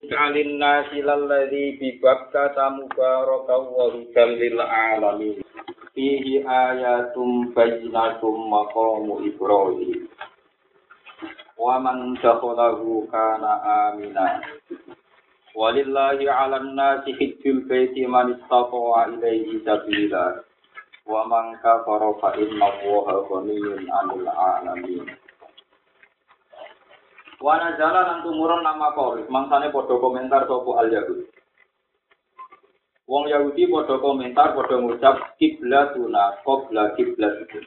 Alin nasi lalladhi bibabka tamubaraka wa hudam lil alamin. Fihi ayatum bayyinatum maqamu Ibrahim. Wa man dakhalahu kana amina. Walillahi 'alan nasi hijjul baiti man istata'a ilaihi sabila. Wa man kafara fa inna Allaha ghaniyyun 'anil 'alamin. Wana jalan lan tumurun nama koris, mangsane podo komentar sopo al Yahudi. Wong Yahudi podo komentar podo ngucap kiblatuna qabla kiblat itu.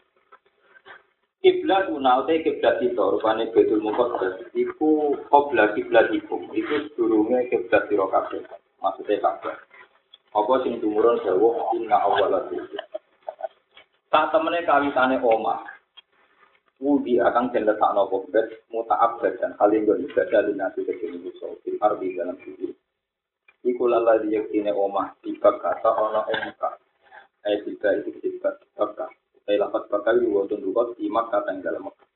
Kiblatuna utai kiblat itu rupane Betul Muqaddas iku qabla kiblat itu. Itu sedurunge kiblat sira kabeh. Maksudnya kabeh. Apa sing tumurun dawuh inna awwala Tak temene kawitane omah, Wudi akan den letakno kobet muta'abbad dan hal yang ibadah linasi kecil musuh fil ardi dalam bumi. Iku lala diyakine omah tiba kata ana ing Mekah. Ayat tiga itu tiba Mekah. Saya lapat bakal diwonten rukot di Makkah dan dalam Mekah.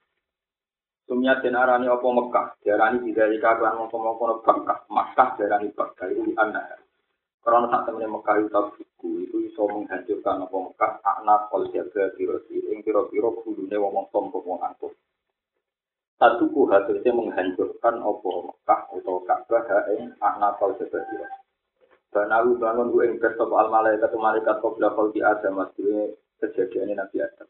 Sumya den arani apa Mekah, diarani bidari kaklan mongko-mongko Mekah, Makkah diarani Mekah itu anak. Karena saat temen Mekah itu tabiku, itu iso menghancurkan apa Mekah, anak kol jaga birosi, yang biro-biro kudune wong sombong wong angkuh. Satu ku hasilnya menghancurkan apa Mekah atau Ka'bah yang anak kol jaga birosi. Banalu bangun gue ingkar sop al malaikat malaikat kobra kol di Adam maksudnya kejadian Nabi Adam.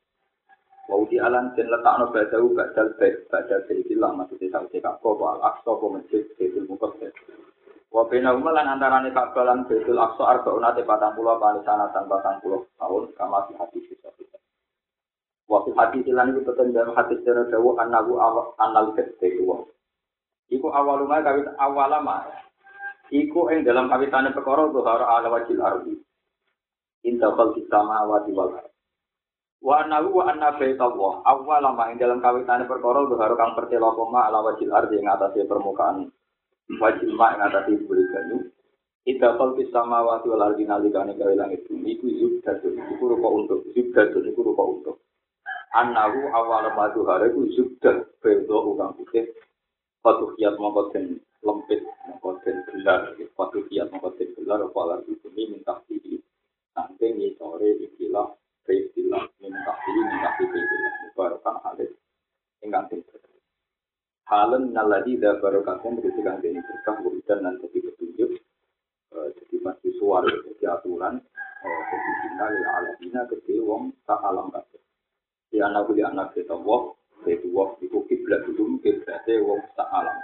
Wau di alam dan letakno badawu badal baik badal seikilah maksudnya sausi kakko al aqsa apa masjid Baitul Muqaddas. Wa bina umalan antarane Ka'bah lan Baitul Aqsa arbauna te 40 kali sanatan 40 tahun kama fi hadis kita. Wa fi hadis lan iku teten dalam hadis dene dawuh annahu annal fitri wa. Iku awaluma kawit awalama. Iku ing dalam kawitane perkara zuhar ala wajil ardi. Inta khalqis samawati wal ardh. Wa annahu wa anna baitallah awalama ing dalam kawitane perkara zuhar kang pertelo koma ala wajil ardi ing atase permukaan wajib mak ngatasi berikan Ida kal sama wati wal ardi nalikane gawe langit bumi iku zubdatun iku rupa untuk zubdatun iku rupa untuk Anahu awal madu hara iku zubdat bedo ukang putih Patuh kiat mongko den lempit mongko den gelar Patuh kiat mongko den gelar apa alam bumi minta tinggi Sampai ngisore ikilah Istilah minta tinggi minta tinggi Barukan halis Ingkang tinggi Halen naladi da barokatnya berarti kan ini berkah wiridan dan jadi petunjuk jadi masih suara jadi aturan jadi sinyal ya alamina ke wong tak alam kabeh di anak di anak kita wong itu wong itu kiblat dulu kiblatnya wong tak alam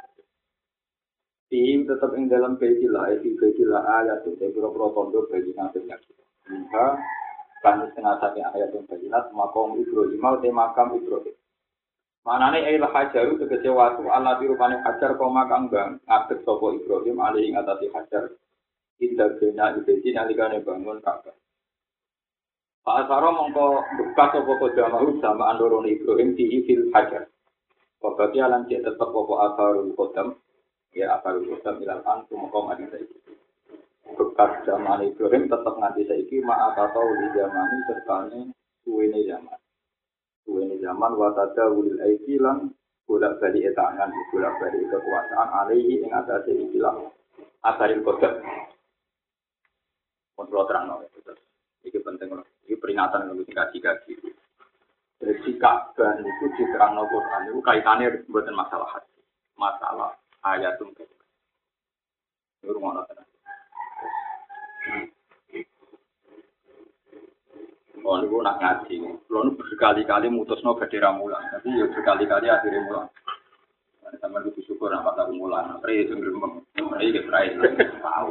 Tim tetap ing dalam bajilah, itu bajilah ayat itu, saya kira-kira tondo bagi nasibnya kita. Maka, kan setengah satu ayat yang bajinat, makom Ibrahim, mau makam Ibrahim. Manane ail hajaru tegese watu ala dirupane hajar koma kang bang ngadeg sapa Ibrahim ali ing atase hajar. Indah bena ibedi nalikane bangun Ka'bah. Pak Asaro mongko buka sapa kodamahu sama andorone Ibrahim di fil hajar. Wabati alam cek tetep apa asarul kodam. Ya asarul kodam ilal an mongko mati saiki. Bekas zaman Ibrahim tetep nganti saiki ma'ata tau di zamani sertane suwene zaman suwene zaman wasada wulil aiki lan bolak balik etangan bolak balik kekuasaan alaihi ing atase ikilah asaril kodok kontrol terang no. Ini penting loh ini peringatan untuk kaji jadi Ka'bah itu di terang no Quran. Itu kaitannya buatan masalah hati. Masalah ayatum ini rumah Oh, ini nak ngaji. Kalau berkali-kali mutusno gede ramulan, tapi ya berkali-kali akhirnya mulan. Sama itu syukur apa tak mulan. Pray itu gremeng. Ini ke pray. Tahu.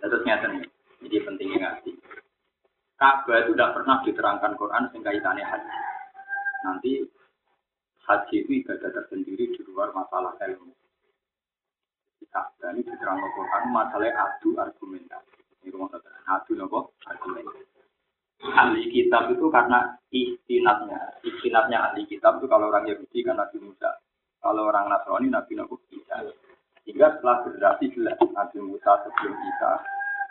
Terus nyata Jadi pentingnya ngaji. Ka'bah itu tidak pernah diterangkan Quran sehingga kaitannya haji. Nanti haji itu ibadah tersendiri di luar masalah ilmu. Ka'bah ini diterangkan Quran masalah adu argumentasi. Ini rumah saudara. Adu nopo? Ahli kitab itu karena istinatnya. Istinatnya ahli kitab itu kalau orang Yahudi kan Nabi Musa. Kalau orang Nasrani Nabi Nabi Isa. Sehingga setelah generasi jelas Nabi Musa sebelum Isa,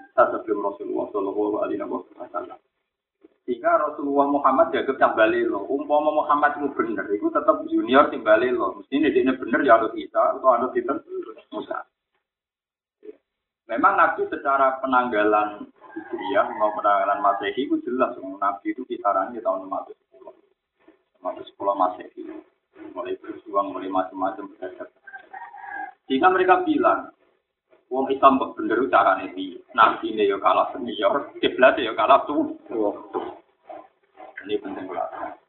Isa sebelum Rasulullah Shallallahu Alaihi Wasallam. Sehingga Rasulullah Muhammad jaga kembali loh. Umpama Muhammad itu benar, itu tetap junior kembali loh. Mesti ini benar ya harus Isa atau harus itu Musa. Memang Nabi secara penanggalan Hijriah mau penanggalan Masehi itu jelas. Nabi itu kisarannya tahun 510. 510 Masehi. Mulai berjuang, mulai macam-macam. Sehingga mereka bilang, Wong Islam bener carane iki. Nabi ne yo kalah senior, kiblat yo kalah tuh. Ini penting banget.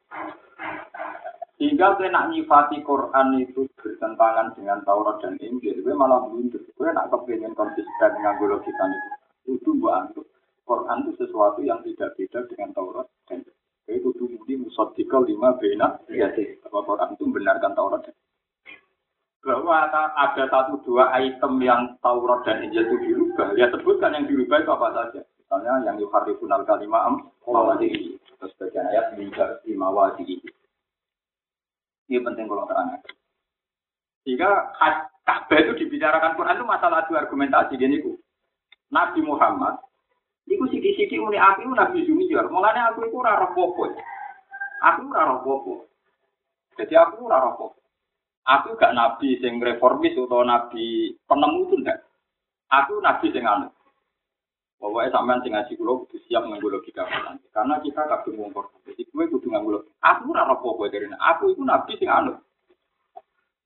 Sehingga kena nyifati Quran itu bertentangan dengan Taurat dan Injil, gue malah mundur. Gue nak kepengen konsisten dengan logika itu. Itu antuk. Quran itu sesuatu yang tidak beda dengan Taurat dan Injil. Itu mudi lima bena. Ya sih. Bahwa Quran itu membenarkan Taurat dan bahwa ada satu dua item yang Taurat dan Injil itu dirubah, ya sebutkan yang dirubah itu apa saja. Misalnya yang yuharifun al kalimah am mawadi terus bagian ayat di mawadi ini penting kalau terang. Sehingga Ka'bah itu dibicarakan Quran itu masalah adu argumentasi gini ku. Nabi Muhammad Iku sidi-sidi muni aku itu Nabi Junior. Mulanya aku itu raro popo. Aku raro popo. Jadi aku raro popo. Aku gak nabi sing reformis atau nabi penemu itu enggak. Aku nabi sing anut. Pokoknya sampean sing ngaji kula kudu siap nganggo logika Karena kita kadung wong kok. Jadi kowe kudu nganggo logika. Aku ora apa kowe dari aku iku nabi sing anut.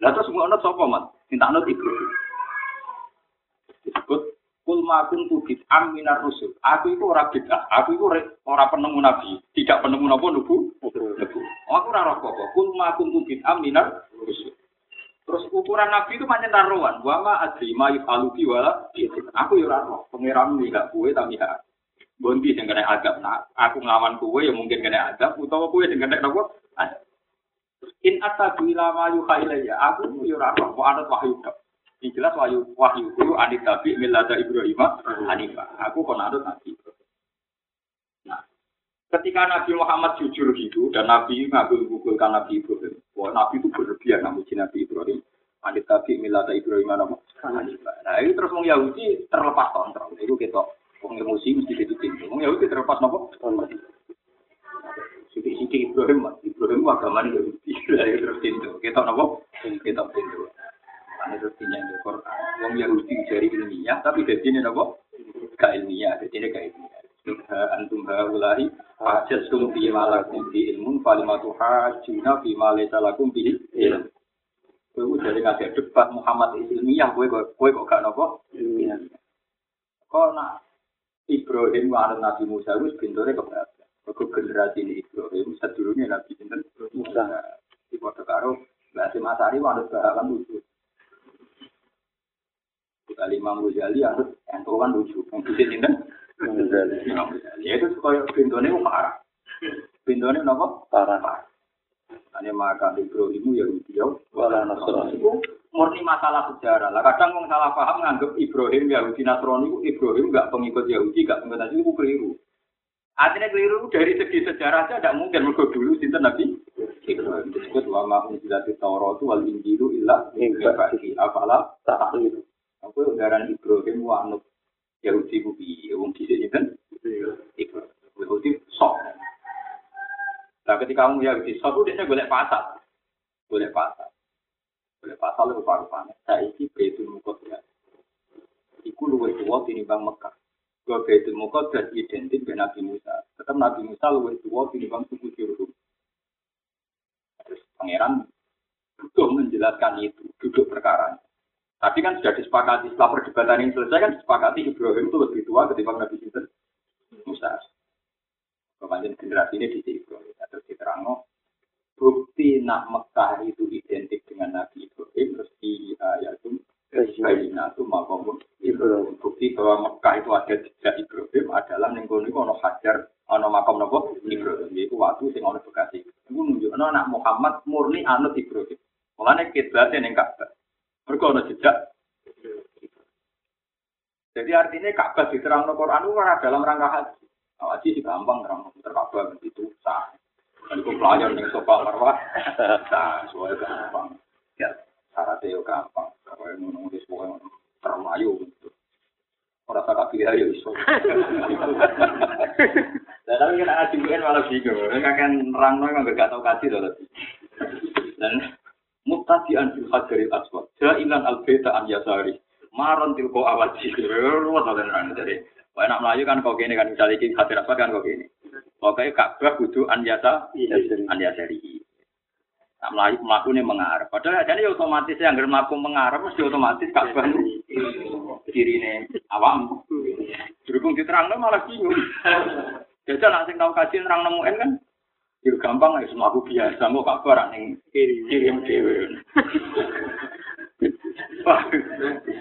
Lah terus anut sapa, Mat? Cinta anut iku. Disebut kul ma kuntu bid'am minar rusul. Aku iku ora bid'ah. Aku iku ora penemu nabi, tidak penemu napa nubu. Aku ora apa kok. Kul ma kuntu bid'am minar rusul. Terus ukuran Nabi itu macam taruhan. Wa ma adri ma yufalu wala Aku ya ora pangeran gak kue tapi ya. Bonti sing kena adab. Nah, aku nglawan kue ya mungkin kena adab utawa kue sing kena napa? In atabu ila ma yuha ilayya. Aku ya roh kok anut wahyu. Ini jelas wahyu wahyu itu anit tabi milada Ibrahim Hanifah. Aku kon anut Nabi ketika Nabi Muhammad jujur gitu dan Nabi ngabul-ngabulkan Nabi Ibrahim, Wah, Nabi itu berlebihan namuji Nabi Ibrahim. Anit tadi milata Ibrahim nama. Nah, ini terus mau Yahudi terlepas kontrol. Itu kita wong emosi mesti pintu. Wong Yahudi terlepas nopo? Siti-siti Ibrahim, Ibrahim agama Yahudi. Lah terus pintu. Kita nopo? Kita pintu. Ane terus tinjau Quran. Wong Yahudi jari ilmiah, tapi dari sini nopo? Gak ilmiah, dari sini gak ilmiah. antum haulahi hajjastum fi ma lakum bi ilmun falimatu hajjuna fi ma laysa lakum bi ilm. Kowe dari ngajak debat Muhammad ilmiah kowe kowe kok gak nopo? Ilmiah. Kok nak Ibrahim wa Nabi Musa wis bintore keberatan. Kok generasi ini Ibrahim sedurunge Nabi sinten Musa. Di foto karo Mbak Masari wanut bahalan lucu. Kita lima Ghazali harus entukan lucu. Yang di sini Ya itu supaya pintunya parah. Pintunya apa? Parah. Hanya maka Ibrahim ya wala Nasrani itu murni masalah sejarah. Lah kadang orang salah paham nganggep Ibrahim Yahudi Nasrani Ibrahim enggak pengikut Yahudi, enggak pengikut Nasrani itu keliru. Artinya keliru dari segi sejarah saja tidak mungkin mereka dulu sinten Nabi Ibrahim disebut wa ma unzilati Taurat wal Injilu illa min ba'di afala ta'qilun. Aku udaran Ibrahim wa anut Yahudi ku piye wong dhisik sinten? Iku Yahudi sok. Nah ketika kamu Yahudi sok dia golek pasar. Golek pasar. Golek pasar lu paru-paru. Saiki Baitul Muqaddas. Iku luwih tuwa tinimbang Mekah. Gua Baitul Muqaddas identik dengan Nabi Musa. Tetap Nabi Musa luwih tuwa tinimbang suku Jurhum. Terus pangeran butuh menjelaskan itu, duduk perkara. Tapi kan sudah disepakati setelah perdebatan ini selesai kan disepakati Ibrahim itu lebih tua ketimbang Nabi Sinten. Musa. Kemudian generasi ini di Ibrahim. Terus diterang bukti nak Mekah itu identik dengan Nabi Ibrahim terus di ayat itu Bayina itu makom Ibrahim. Bukti bahwa Mekah itu ada jejak Ibrahim adalah nengkoni ono hajar ono makom nopo Ibrahim yaitu waktu sing ono bekasi. Itu menunjukkan anak Muhammad murni anut Ibrahim. Mulanya kiblatnya neng Ka'bah mereka ada jejak. Jadi artinya Ka'bah diterang Quran itu kan dalam rangka haji. Nah, haji sih gampang terang terkabah itu sah. Dan itu pelajar yang sopa marwah sah, soalnya gampang. Ya, syaratnya yo gampang. Kalau yang nulis pokoknya terlayu gitu. Orang tak pilih ayo iso. Dan tapi kan haji kan malah bingung. Kan nerang no yang gak tau kasih loh. Dan mutadian fil hajaril aswad. Jailan al-baita an yasari. Maron tilko. Ruwet oleh nerang jadi. Wah, enak melayu kan kok gini kan misalnya ini hadir aswad kan kok gini. Pokoknya Ka'bah kudu an yasa an yasari. Nah, melayu melaku ini mengarah. Padahal jadi otomatis yang nggak melaku mengarah mesti otomatis Ka'bah kiri ini awam. Berhubung diterang malah bingung. Jadi nak sing tau kaji nerang nemuin kan Ya gampang lah, semua aku biasa, mau kak barang yang kirim dewe.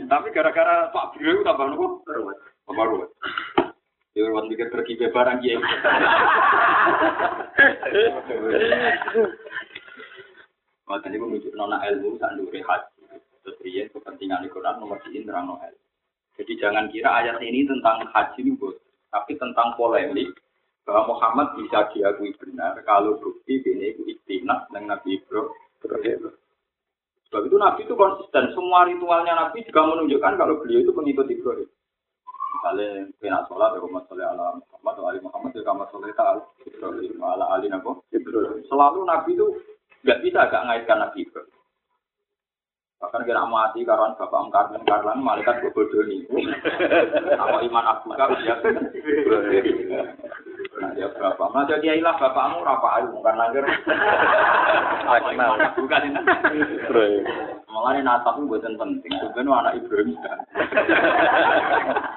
Tapi gara-gara Pak Biro itu tambah nopo? Tambah ruwet. Ya ruwet mikir pergi ke barang ya. Makanya ini menunjuk nona ilmu, saat dulu haji. Terus dia kepentingan Quran nomor di terang. Jadi jangan kira ayat ini tentang haji ini, bos. Tapi tentang polemik bahwa Muhammad bisa diakui benar kalau bukti ini itu istinah dengan Nabi Ibrahim. Sebab itu Nabi itu konsisten. Semua ritualnya Nabi juga menunjukkan kalau beliau itu pengikut Ibrahim. Misalnya, kena sholat, ya Muhammad Saleh ala Muhammad, Ali Muhammad, ya Muhammad Saleh ta'ala, Ibrahim, ala Ali Ibrahim. Selalu Nabi itu nggak bisa gak ngaitkan Nabi Ibrahim. Bahkan kira mati karena bapak karlan karlan malaikat bodoh nih. Apa iman aku kau dia? Nah, dia berapa? Nah, jadi ilah bapakmu rapa ayu bukan langgar. Bukan ini. Malah ini natap buatan penting. Sebenarnya anak Ibrahim kan.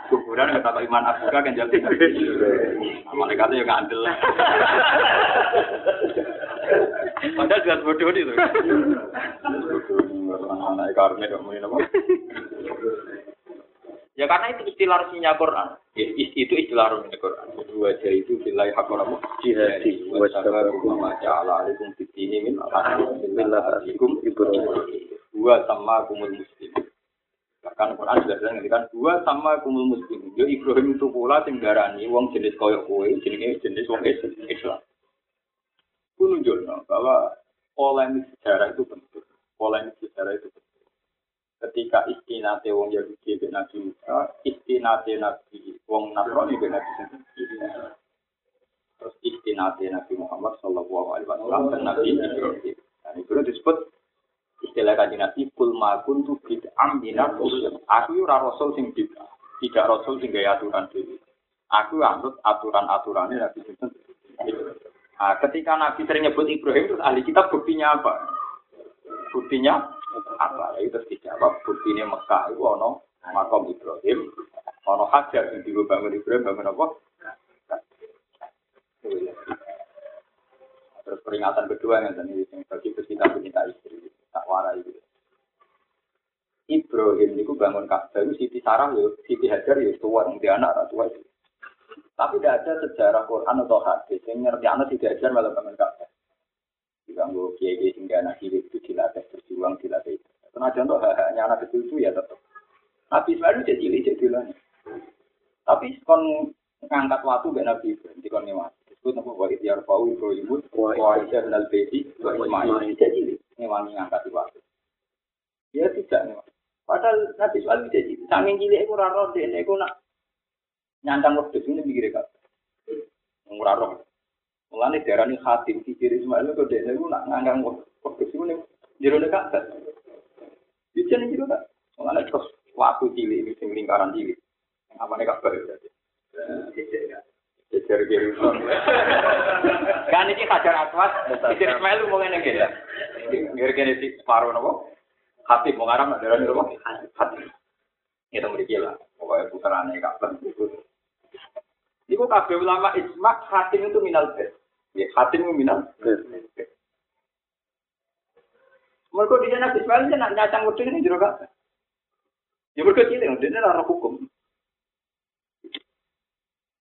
Kuburan kata iman aku kan jadi. Malaikatnya yang ngandel. Padahal jelas bodoh itu. Anak karena dong ini apa? Ya karena itu istilah resminya Quran. Itu istilah resminya Quran. Dua jari itu bilai hakoramu jihadi. Wasabarukum ma'ala alikum fitini min alikum ibrahim. Dua sama kumul muslim. Bahkan Quran sudah bilang kan dua sama kumul muslim. Yo Ibrahim itu pula sing darani wong jenis koyok kue, jenis jenis wong Islam. Itu nunjukno bahwa polemik sejarah itu penting. Polemik sejarah itu penting ketika istinate wong Yahudi be Nabi Musa, istinate Nabi wong Nasrani be Nabi Terus istinate Nabi Muhammad Sallallahu Alaihi Wasallam dan Nabi Ibrahim. Dan itu disebut istilah kaji Nabi kul makun bid'am usul. Aku ora rasul sing bid'ah, tidak rasul sing gaya aturan dhewe. Aku anut aturan-aturannya Nabi Muhammad. Nah, ketika Nabi sering nyebut Ibrahim, terus ahli kita buktinya apa? Buktinya apa? Itu terus dijawab, buktinya Mekah itu ono makom Ibrahim, ono hajar yang dibangun bangun Ibrahim, bangun apa? Terus peringatan kedua yang tadi bagi pecinta pecinta istri, tak warai itu. Ibrahim itu bangun Ka'bah itu Siti Sarah yo, Siti Hajar yo tua yang dia anak tua itu. Tapi tidak ada sejarah Quran atau hadis yang ngerti anak Siti Hajar malah bangun Ka'bah. Diganggu kiai kiai sehingga anak hidup itu dilatih berjuang dilatih. Karena contoh hanya anak kecil itu ya tetap. Nabi Ismail jadi cilik jadi Tapi kon ngangkat waktu gak Nabi di kon ngewas. Itu nama wa idyar fau Ibrahim wa Aisyah dan Al-Bedi wa Ismail jadi ngangkat waktu. Dia tidak ngewas. Padahal Nabi Ismail bisa cilik. Sanging cilik itu raro dia itu nak nyandang waktu ini mikir kak. Nguraro. Mulane darani khatim di kiri Ismail itu dia itu nak nganggang waktu ini jero dekat. Bisa nih juga. Mulane terus waktu cilik ini sing lingkaran cilik. Apa nih kabar ya? Jejer kiri Kan ini kajar atwas. Kiri Ismail mau ngene gitu. Ngene si separuh nopo. Khatib mau ngaram darani nopo? Khatib. Itu mriki lah. Pokoknya putarane kabar. Kabeh ulama isma khatim itu minal bed. Ya, khatim itu minal bed. Mereka di sana Ismail nak nyacang wedhus ini jero kabeh. Ya mereka cilik, dia ora hukum.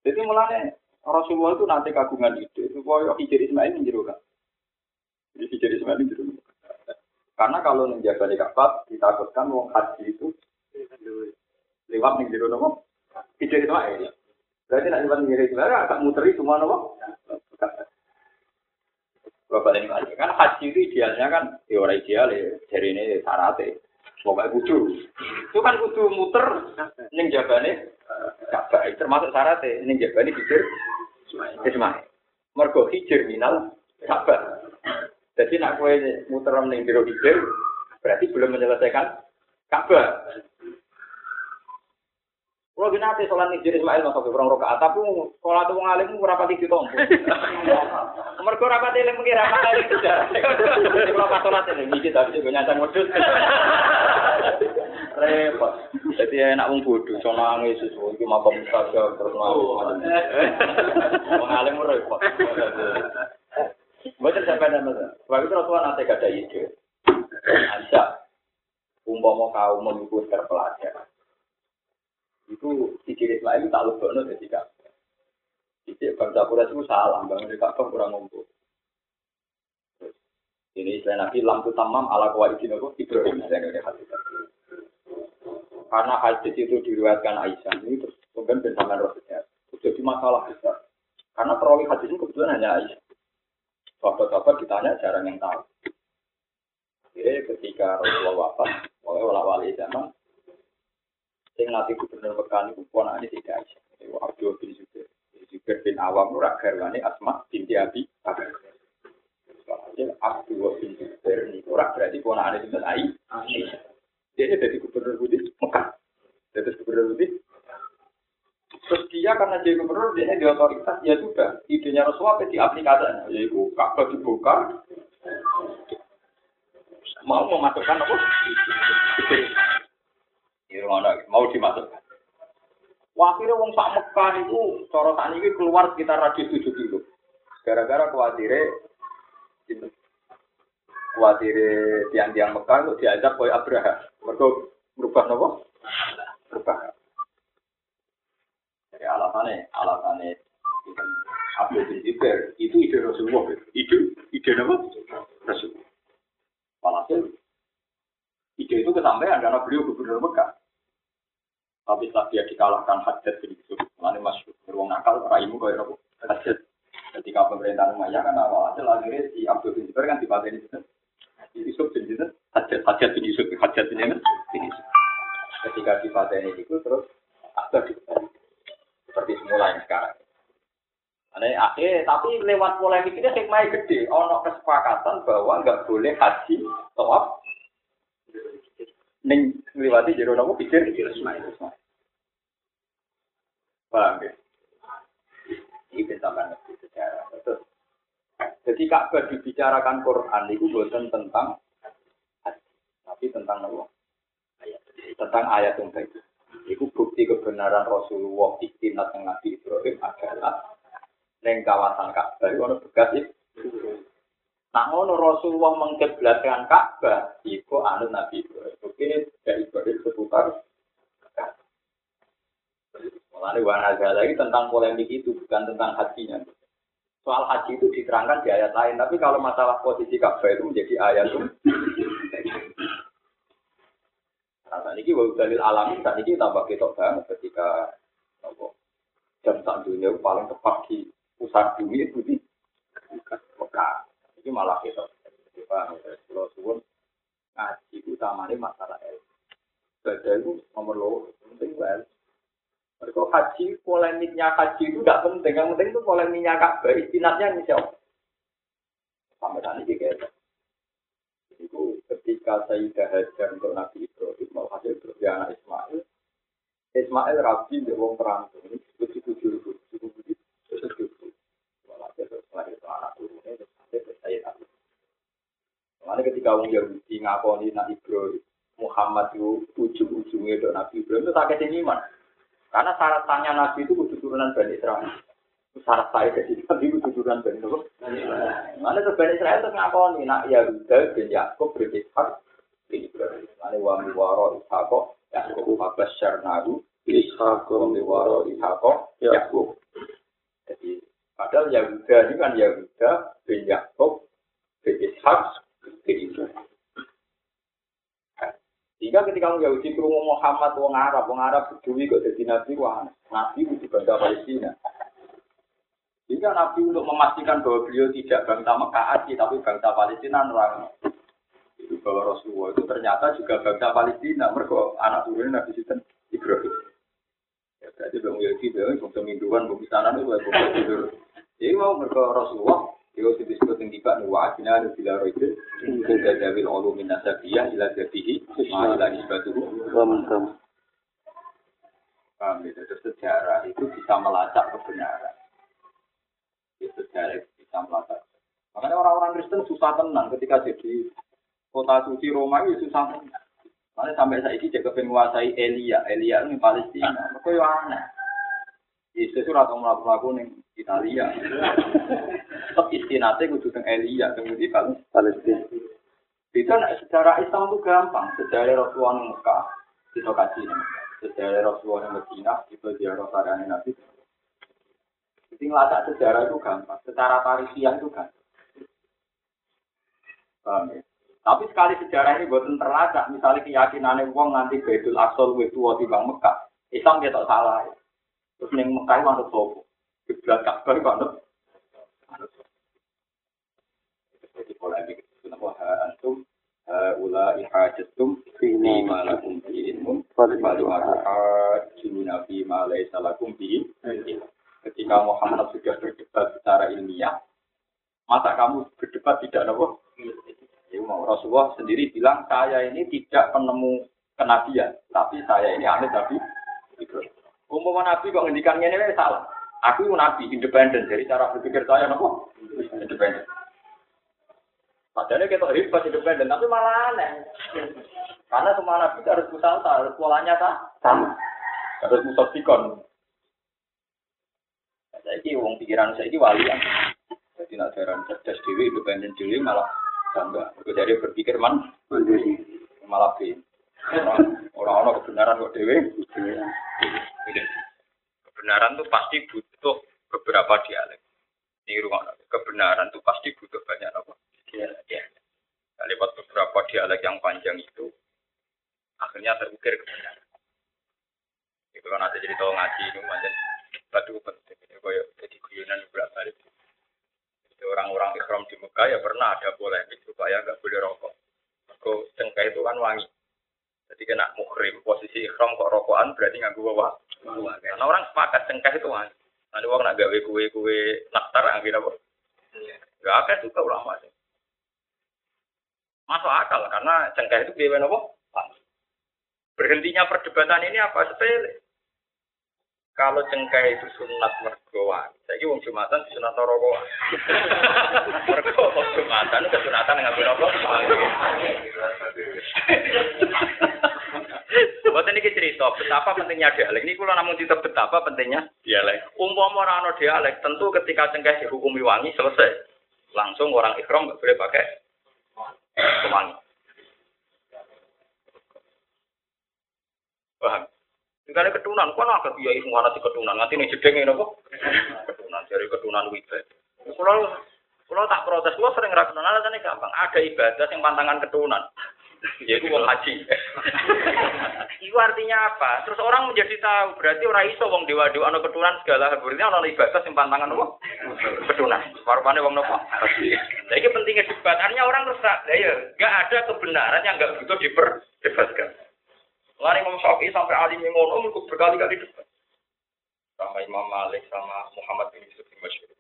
Jadi mulanya Rasulullah itu nanti kagungan ide supaya hijir Ismail ini jero kabeh. Jadi hijir Ismail ini jero Karena kalau menjaga di Ka'bah ditakutkan wong haji itu lewat ning jero nopo? Hijir Ismail. Berarti nak nyimpan Hijir Ismail agak muteri semua nopo. Bapak ini kali kan haji itu idealnya kan teori ideal ya dari ini syaratnya pokoknya kudu. Itu kan kudu muter neng jabane Ka'bah termasuk syaratnya neng jabane hijir Ismail. Mergo hijir minal jadi nak kue muter neng jero hijir berarti belum menyelesaikan Ka'bah kalau gini nanti sholat nih Ismail masuk ke kurang rokaat, tapi sholat tuh ngalim berapa tiga tompo. Mereka rapat ini mungkin rapat ini tidak. Kalau pas sholat ini mikir tapi juga nyata modus. Repot. Jadi enak wong bodoh, so nangis itu makom saja terus nangis. Mengalim repot. Baca sampai nama. Sebab itu Rasulullah nanti gak ada ide. Ajak umpama kaum menyebut terpelajar itu ciri lain tak lupa jadi kak. Jadi bangsa Quraisy itu salah, bang mereka kurang ngumpul. Ini istilah Nabi lampu tamam ala kawaidin apa Ibrahim misalnya hadis. Karena hadis itu diriwayatkan Aisyah ini terus kemudian bersama Rasulullah. Jadi masalah besar. Karena perawi hadis ini kebetulan hanya Aisyah. Sahabat-sahabat ditanya jarang yang tahu. Jadi ketika Rasulullah wafat, oleh wali zaman, Sing nanti gubernur Mekah itu ponakane tidak Aisyah. Itu Abdul bin Zubair. Zubair bin Awam ora garwane Asma binti Abi Bakar. Soalnya Abdul bin Zubair ini ora berarti ponakane sinten Aisyah. Dia jadi gubernur Budi Mekah. Jadi gubernur Budi Terus dia karena jadi gubernur, dia di otoritas, ya sudah. Idenya Rasulullah di aplikasinya, yaitu Ka'bah dibuka, mau memasukkan apa? Mau dimasukkan. Wakilnya wong sak Mekah itu cara tak ini keluar sekitar radius 7 kilo. Gara-gara khawatirnya itu khawatirnya tiang-tiang Mekah itu diajak oleh Abraha. Mereka berubah nopo? Berubah. Jadi alasannya, alasannya Abdul bin Zubair itu ide Rasulullah. Ide, ide apa? Rasulullah. Walhasil ide itu kesampaian karena beliau gubernur Mekah. Tapi setelah dia dikalahkan hajat bin Yusuf, mana masuk beruang nakal, raimu kau apa? Hajat. Ketika pemerintahan Umayyah kan awal hasil akhirnya si Abdul bin kan dipateni itu. Yusuf bin Yusuf, hajat, hajat bin Yusuf, hajat bin Yusuf. Ketika dipateni itu terus ada seperti semula yang sekarang. Aneh, akhir, tapi lewat polemik ini hikmahnya gede. Ono kesepakatan bahwa nggak boleh haji, tawaf, neng ngliwati jero nopo pikir Ismail. Paham ya? Ini bentakan sejarah. Terus, jadi Ka'bah dibicarakan Quran itu bukan tentang tapi tentang nopo tentang ayat yang baik. Itu bukti kebenaran Rasulullah istinat yang Nabi Ibrahim adalah neng kawasan Ka'bah itu ada bekas itu. Nah, ngono Rasulullah mengkiblatkan Ka'bah, itu anu Nabi Ibrahim. Ini dari Ibrahim seputar Mulai warna lagi tentang polemik itu, bukan tentang hajinya. Soal haji itu diterangkan di ayat lain, tapi kalau masalah posisi Ka'bah itu menjadi ayat itu. Nah, saat ini wau dalil alami, saat ini tambah kita banget ketika jam saat dunia paling tepat di pusat bumi itu di Mekah. Ini malah kita. Pak, kalau suwun ngaji utamanya masalah ilmu. Baca itu nomor lo, penting banget. Mereka haji, polemiknya haji itu tidak penting. Yang penting itu polemiknya Ka'bah, ini siapa? Sampai tadi juga ya. Itu ketika Sayyidah Hajar untuk Nabi Ibrahim, mau hasil Ibrahim anak Ismail, Ismail rabi di wong perang ini disebut cukup juru, cukup budi, terus cukup. Walhasil setelah itu anak turunnya, terus sampai saya tahu. Karena ketika orang Yahudi ngakoni Nabi Ibrahim, Muhammad itu ujung-ujungnya dari Nabi Ibrahim itu sakit iman. Karena syarat tanya Nabi itu kudu turunan Bani Israel. Syarat saya jadi Nabi itu turunan Bani Israel. Mana tuh Bani Israel itu ngakoni nak Yahuda bin Yakub berishak bin Ibrahim. Mana wa miwaro ishako Yakub habas syarnahu ishak wa miwaro ishako Yakub. Jadi padahal Yahuda ini kan Yahuda bin Yakub bin Ishak Sehingga ketika orang Yahudi kerungu Muhammad, wong Arab, wong Arab berdui kok jadi nabi, wah nabi itu bangsa Palestina. Sehingga nabi untuk memastikan bahwa beliau tidak bangsa Mekah tapi bangsa Palestina orang itu bahwa Rasulullah itu ternyata juga bangsa Palestina. Mereka anak turunnya Nabi Sinten Ibrahim. Ya, berarti bang Yahudi, bang bangsa Minduan, bangsa itu bangsa tidur. Jadi mau mereka Rasulullah Yo disebut yang tiba nih wajibnya ada bila roidu Kuda dawil ulu min nasabiyah ila jadihi Ma ila nisbatuhu. Paham ya? Terus sejarah itu bisa melacak kebenaran. Ya, Sejarah itu bisa melacak. Makanya orang-orang Kristen susah tenang ketika jadi kota suci Roma itu susah tenang. Makanya sampai saat ini jaga menguasai Elia. Elia ini Palestina. Mereka yang aneh. Yesus itu atau melakukan yang Italia. Tetap istinate kudu teng Elia, kemudian kalau Palestina. Itu nak secara Islam itu gampang. Sejarah Rasulullah di Mekah, kita kasih Sejarah Rasulullah di Medina, kita ziarah sarana Nabi. Jadi ngelacak sejarah itu gampang. Secara tarifiah itu gampang. Paham ya? Tapi sekali sejarah ini buatan terlacak, misalnya keyakinannya uang nanti Baitul Aqsa itu di Bang Mekah, Islam tak salah. Terus neng Mekah ada sopo. Kiblat Ka'bah itu anut. Anut. Jadi polemik itu nama antum ula ihajatum fi ma lakum bi ilmun falu hajuna fi ma Ketika Muhammad sudah berdebat secara ilmiah, masa kamu berdebat tidak nopo? Ya, Rasulullah sendiri bilang saya ini tidak penemu kenabian, tapi saya ini aneh tapi Umum nabi kok ngendikannya ini salah. Aku nabi independen dari cara berpikir saya nopo independen. Padahal kita hebat independen, tapi malah aneh. Karena semua nabi harus musalta, harus polanya sama. Harus musafikon. Saya ini uang pikiran saya ini wali yang jadi nak jaran cerdas dewi independen dewi malah bangga. Jadi berpikir man malah bin. Orang-orang kebenaran kok dewi. Kebenaran itu pasti butuh beberapa dialek. Ini rumah kebenaran itu pasti butuh banyak apa? Dialek. Ya. Lewat beberapa dialek yang panjang itu, akhirnya terukir kebenaran. Itu kan ada jadi tahu ngaji ini macam batu penting. Ini kayak jadi guyonan beberapa balik. Orang-orang ikhram di Mekah ya pernah ada polemik supaya nggak boleh rokok. Kok cengkeh itu kan wangi. Jadi kena muhrim, posisi ikhram kok rokokan berarti nggak gua wah. Karena orang sepakat cengkeh itu wah. Nanti orang nak gawe kue-kue naktar akhirnya apa? Gak akan juga ulama sih. Masuk akal karena cengkeh itu biaya apa? Berhentinya perdebatan ini apa sepele? Kalau cengkeh itu sunat mergoan, saya wong jumatan sunat rokok. Mergo wong jumatan kesunatan ngambil rokok. Buat ini cerita betapa pentingnya dialek. Ini kalau namun cerita betapa pentingnya dialek. Umpama orang dialek, tentu ketika cengkeh dihukumi wangi selesai, langsung orang ikhram nggak boleh pakai wangi. Paham? Tinggal ketunan, kok nak kiai semua nanti ketunan, nanti nih jedeng ini kok. Ketunan, dari ketunan wibadah. Kalau kalau tak protes, kalau sering ragu alasannya gampang. Ada ibadah yang pantangan ketunan. Yaitu wong haji. Itu artinya apa? Terus orang menjadi tahu, berarti orang iso wong dewa-dewa ana keturunan segala berarti ana ibadah sing pantangan apa? Keturunan. Warpane wong nopo? Nah, ini pentingnya debat. Artinya orang terus tak, ya enggak ada kebenaran yang enggak butuh diperdebatkan. Lari Imam Syafi'i sampai alim yang ngono berkali-kali debat. Sama Imam Malik sama Muhammad bin Yusuf bin Masyur.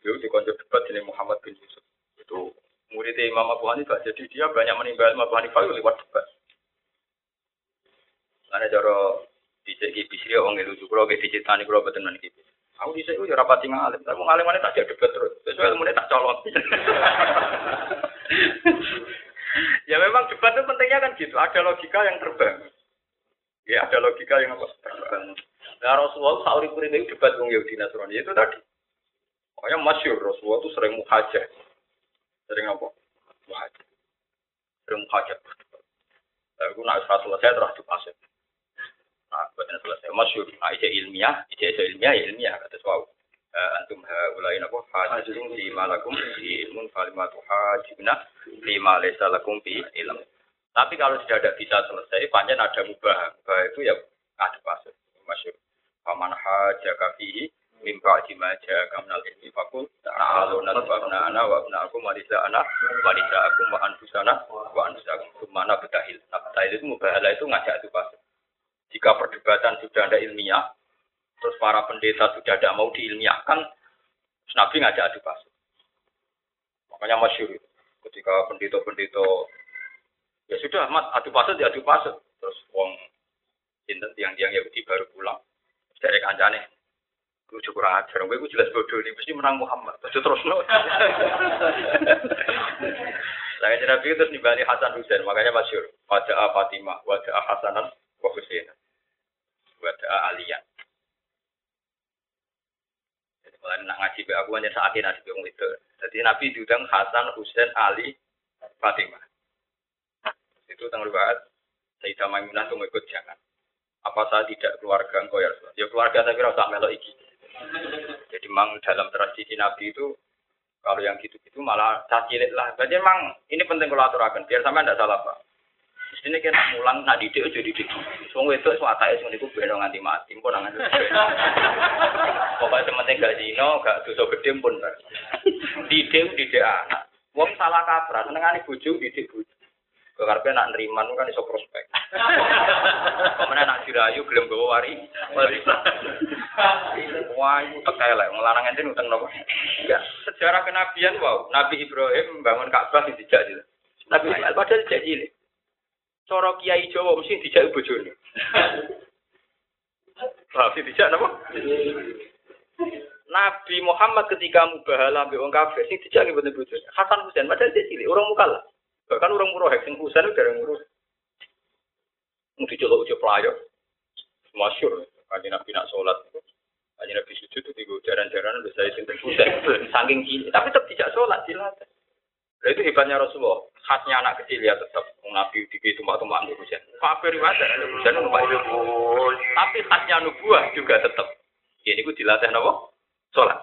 Beliau dikonjok debat dengan Muhammad bin Yusuf. Itu murid Imam Abu Hanifah. Jadi dia banyak menimba Imam Abu Hanifah lewat debat. Karena cara dicek bisri orang itu juga kalau dicetani kalau betul nanti Aku di sini udah rapat tinggal alim, tapi ngalim mana tak debat terus. Sesuai ilmu tak colot. ya memang debat itu pentingnya kan gitu. Ada logika yang terbang. Ya ada logika yang apa? Terbang. Nah Rasulullah sauri puri itu debat dengan Yahudi Nasrani itu tadi. Pokoknya masyur Rasulullah itu sering muhajir. Sering apa? Muhajir. Sering muhajir. Aku nak selesai terus dipasir. Nah, buatnya selesai. Masyur. Nah, ijazah ilmiah, ijazah ilmiah, ya ilmiah. Kata suau. Antum haulai napa hajjun fi malakum fi ilmun falimatu hajjuna fi ma laysa lakum fi ilm. Tapi kalau tidak bisa selesai, panjang ada mubah. Mubah itu ya ada pasir. Masyur. Paman haja kafihi mimpa jimaja kamnal ilmi fakul ta'alu nasbabna ana wa abna aku wanisa ana wanisa aku wa anfusana wa anfusakum sumana betahil. Nah, betahil itu mubahala itu ngajak itu pasir. Jika perdebatan sudah ada ilmiah, terus para pendeta sudah tidak mau diilmiahkan, Nabi ngajak adu pasir. Makanya masyur. Ketika pendeta-pendeta Ya sudah, mat, adu pasut ya adu pasut. Terus wong sinten tiang-tiang Yahudi baru pulang. Dari kancane. Gue cukup ajar, gue jelas bodoh ini mesti menang Muhammad. Terus terus no. Saya Nabi terus nimbali Hasan Husain, makanya masyur. Wajah Fatimah, wajah Hasanan, wa Husain. Wajah Aliyan. Jadi kalau nak ngaji be aku hanya saat ini nasib itu. Jadi Nabi diundang Hasan, Husain, Ali, Fatimah itu tanggal riwayat Sayyidah Maimunah itu ikut jangan. Apa saya tidak keluarga engkau ya Rasulullah? Ya keluarga saya kira usah melok iki. Jadi memang dalam tradisi Nabi itu kalau yang gitu-gitu malah cacilik lah. Jadi memang ini penting kalau aturakan biar sama tidak salah pak. Di sini kan mulang nak didik jadi didik. Semua itu tak itu niku beno nganti mati pun nganti. Pokoknya sementing gak zino, gak dosa gede pun. Didik didik anak. Wong salah kaprah, senengane bojo didik bojo. Kekarpe nak neriman kan iso prospek. Ke mana nak dirayu gelem bawa wari. Wah, itu tekai lah. Ngelarang ente utang nopo. Ya, sejarah kenabian wow. Nabi Ibrahim membangun Ka'bah di dijak gitu. Nabi Ismail padahal dijak cilik. Coro kiai Jawa mesti dijak bojone. Tapi dijak napa? Nabi Muhammad ketika mubahala ambek wong kafir sing dijak mboten bojone. Hasan Husain padahal cilik, orang mukallaf. Bahkan orang murah sing Husain udah ngurus. Mau dicolok ujuk pelayo. Masyur. Kaji Nabi nak sholat. Kaji Nabi sujud itu tiga jaran-jaran udah saya Husain. Saking gini. Tapi tetap tidak sholat. Nah, itu hebatnya Rasulullah. Khasnya anak kecil ya tetap. Nabi di tumbak-tumbak untuk Husain. Riwayat Husain numpak itu. Tapi khasnya nubuah juga tetap. Ini gue dilatih nopo sholat.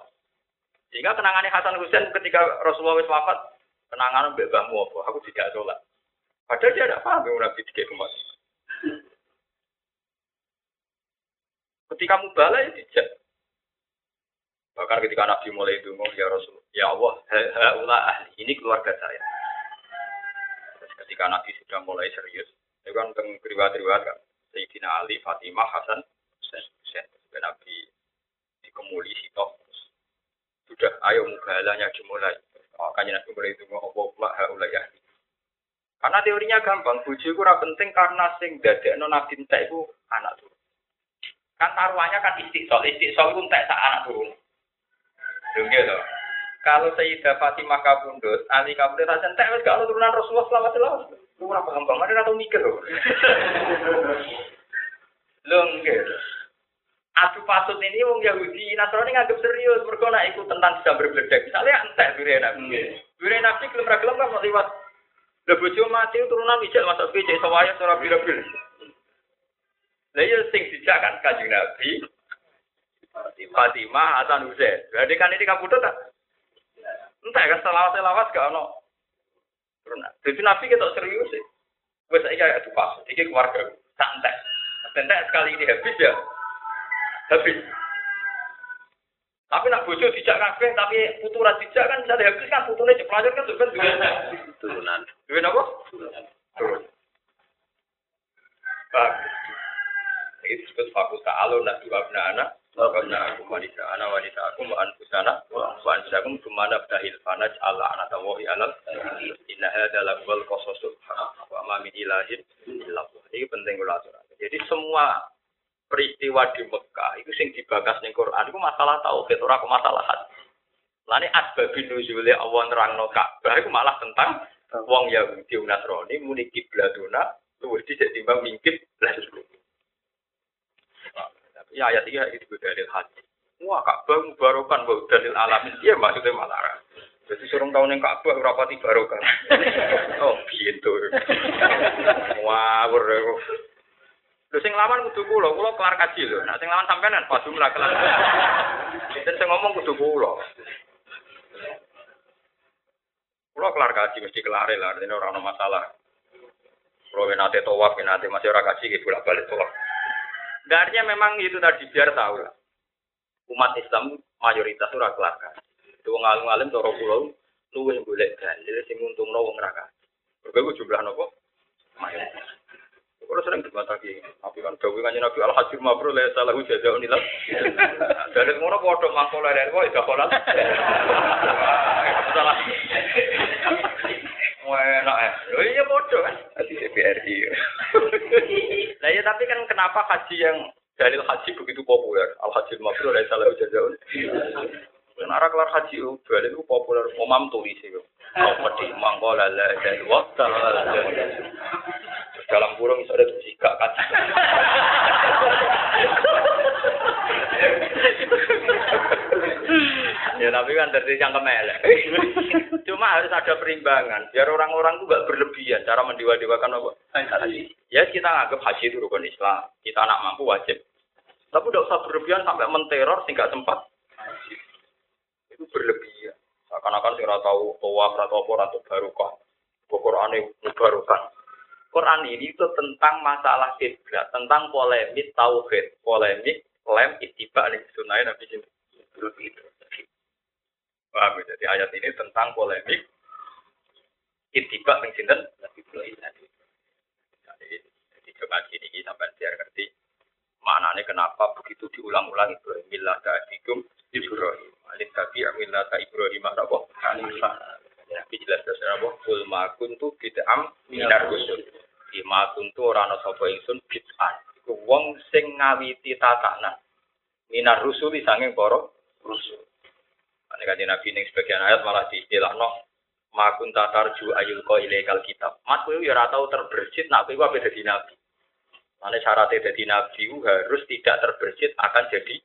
Sehingga kenangannya Hasan Husain ketika Rasulullah wafat, kenangan mbak apa? Aku tidak sholat. Padahal dia tidak paham yang Nabi tiga kemas. Ketika mubala ya tidak. Bahkan ketika Nabi mulai itu ya Rasul, ya Allah, haula ahli ini keluarga saya. Terus ketika Nabi sudah mulai serius, itu kan tentang riwayat-riwayat kan, Sayyidina Ali, Fatimah, Hasan, Husain, Husain. Nabi dikemuli sitok sudah ayo mubalanya dimulai Makanya Nabi mulai itu Allah pula haula ya. Karena teorinya gampang, buju itu penting karena sing non nabi entek itu anak turun. Kan taruhannya kan istiqsol, istiqsol itu entek sak anak turun. Dong gitu. Kalau Sayyidah Fatimah kabundut, Ali kabundut rasa entek wis kalau turunan Rasulullah selama selama. Lu ora paham banget atau mikir loh. Lho gitu. Adu pasut ini wong Yahudi Nasrani nganggep serius mereka nak ikut tentang bisa berbledek. Misalnya entek dure nabi. Dure nabi kelem ra kelem kan liwat. Lha bojo mati turunan ijek masuk cek sawaya ora bira-bir. Lah ya sing dijak kan Kanjeng Nabi. Fatimah Hasan Husain. Berarti kan ini kabudut tak? Entah kan selawat-selawat gak ono. Jadi Nabi kita serius sih. Wes iki adu pasut, iki keluarga. Santai. Santai sekali ini habis ya habis. Tapi nak bojo dijak kabeh tapi puturan dijak kan bisa habis kan putune cek pelajar kan juga duwe turunan. Duwe napa? Turun. Pak. Itu disebut fakus ta'alu nak dua anak. Karena aku wanita anak wanita aku mau anfusana wa anfusakum ke mana fanaj Allah anak tawahi alam inna hadza lakwal qasasul wa ma min ilahin illallah. Ini penting kula Jadi semua peristiwa di Mekah itu sing dibakas ning Quran itu masalah tauhid ora kok masalah hati. Lani asbabin nuzule Allah nerangno Ka'bah itu malah tentang wong Yahudi Nasrani muni kiblatuna luwih dhisik timbang mingkit lah Ya ayat ini itu dalil hati. Wah Ka'bah mubarokan wa dalil alamin. Iya maksudnya malah. Jadi suruh tahun yang Ka'bah rapati barokan. oh gitu. Wah, Lho sing lawan kudu kula, kula kelar kaji lho. Nah sing lawan sampean pas jumlah kelar. Sinten sing ngomong kudu kula. Kula kelar kaji mesti kelar lah, artinya ora ono masalah. Kalau nate tawaf, nate masih orang kaji, gitu bolak balik tawaf. Artinya memang itu tadi biar tahu lah. Umat Islam mayoritas itu kelar kaji. Itu ngalim-ngalim toro pulau, luwih golek dalil sing nguntungno wong ra kaji. Berbagai jumlah nopo? Mayoritas. Kalau sering lagi, tapi kan gawe kanjeng Nabi al hajir mabrur la salahu jazaa'un illa. Dari ngono padha mangko leren kok iso kolal. Salah. Enak ya. Oh iya bodoh kan. Di TPRI. Nah ya tapi kan kenapa haji yang dalil haji begitu populer? Al hajir mabrur la salahu jazaa'un. Karena kelar haji itu dalil itu populer. Umam tulis itu. Kau pedi mangko la la dan waktu dalam kurung bisa ada jika kan. ya tapi kan dari yang kemelek. Cuma harus ada perimbangan biar orang-orang itu gak berlebihan cara mendewa-dewakan apa. Ya kita anggap haji itu rukun Islam. Kita anak mampu wajib. Tapi udah usah berlebihan sampai menteror sehingga sempat. Itu berlebihan. Seakan-akan sih tahu tawaf atau apa atau barokah. Quran barokah. Quran ini itu tentang masalah kiblat, tentang polemik tauhid, polemik klaim ittiba nih sunnah Nabi itu. Paham ya? Jadi ayat ini tentang polemik ittiba ning sinten Nabi. Jadi coba gini sampai biar ngerti maknanya kenapa begitu diulang-ulang Ibrahim millah ta'adikum Ibrahim. Alif tabi amillah ta Ibrahim apa? Hanifah. Nabi jelas jelas apa? Kul ma kuntu bid'am minar rusul. Ima kuntu ora ana sapa ingsun bid'ah. Iku wong sing ngawiti tatanan. Minar rusul sanging para rusul. Ane kanjeng Nabi ning sebagian ayat malah diistilahno ma kunta tarju ayul ko ilaikal kitab. Mat kowe ya ora tau terbersit nak kowe apa dadi nabi. Mane syaratnya jadi nabi harus tidak terbersit akan jadi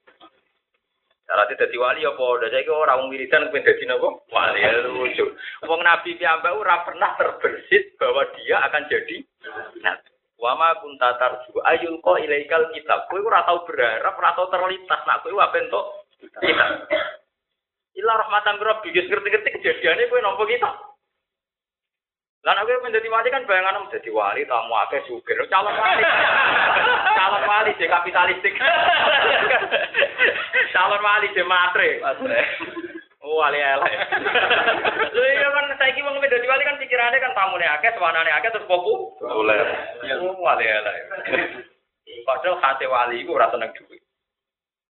Syaratnya jadi wali apa? Udah saya orang wong wiridan pengen jadi nopo wali ya lucu. Wong nabi piyambak ora pernah terbersit bahwa dia akan jadi nabi. Wama kunta tarju ayul ko ilaikal kitab. Kowe ora tau berharap, ora tau terlintas nak kowe apa entuk kitab. Ila rahmatan rabbi wis ngerti-ngerti kejadiannya kowe nampa kitab. Nek kowe menjadi wali kan bayangan menjadi wali tamu akeh sugih. Calon wali. Calon wali je kapitalistik. Calon wali je matre. Oh, wali elek. Lho iya kan saiki wong menjadi wali kan pikirannya kan tamune akeh, sewanane akeh terus popu. Oleh. Oh, wali elek. Padahal hati wali iku ora seneng duit.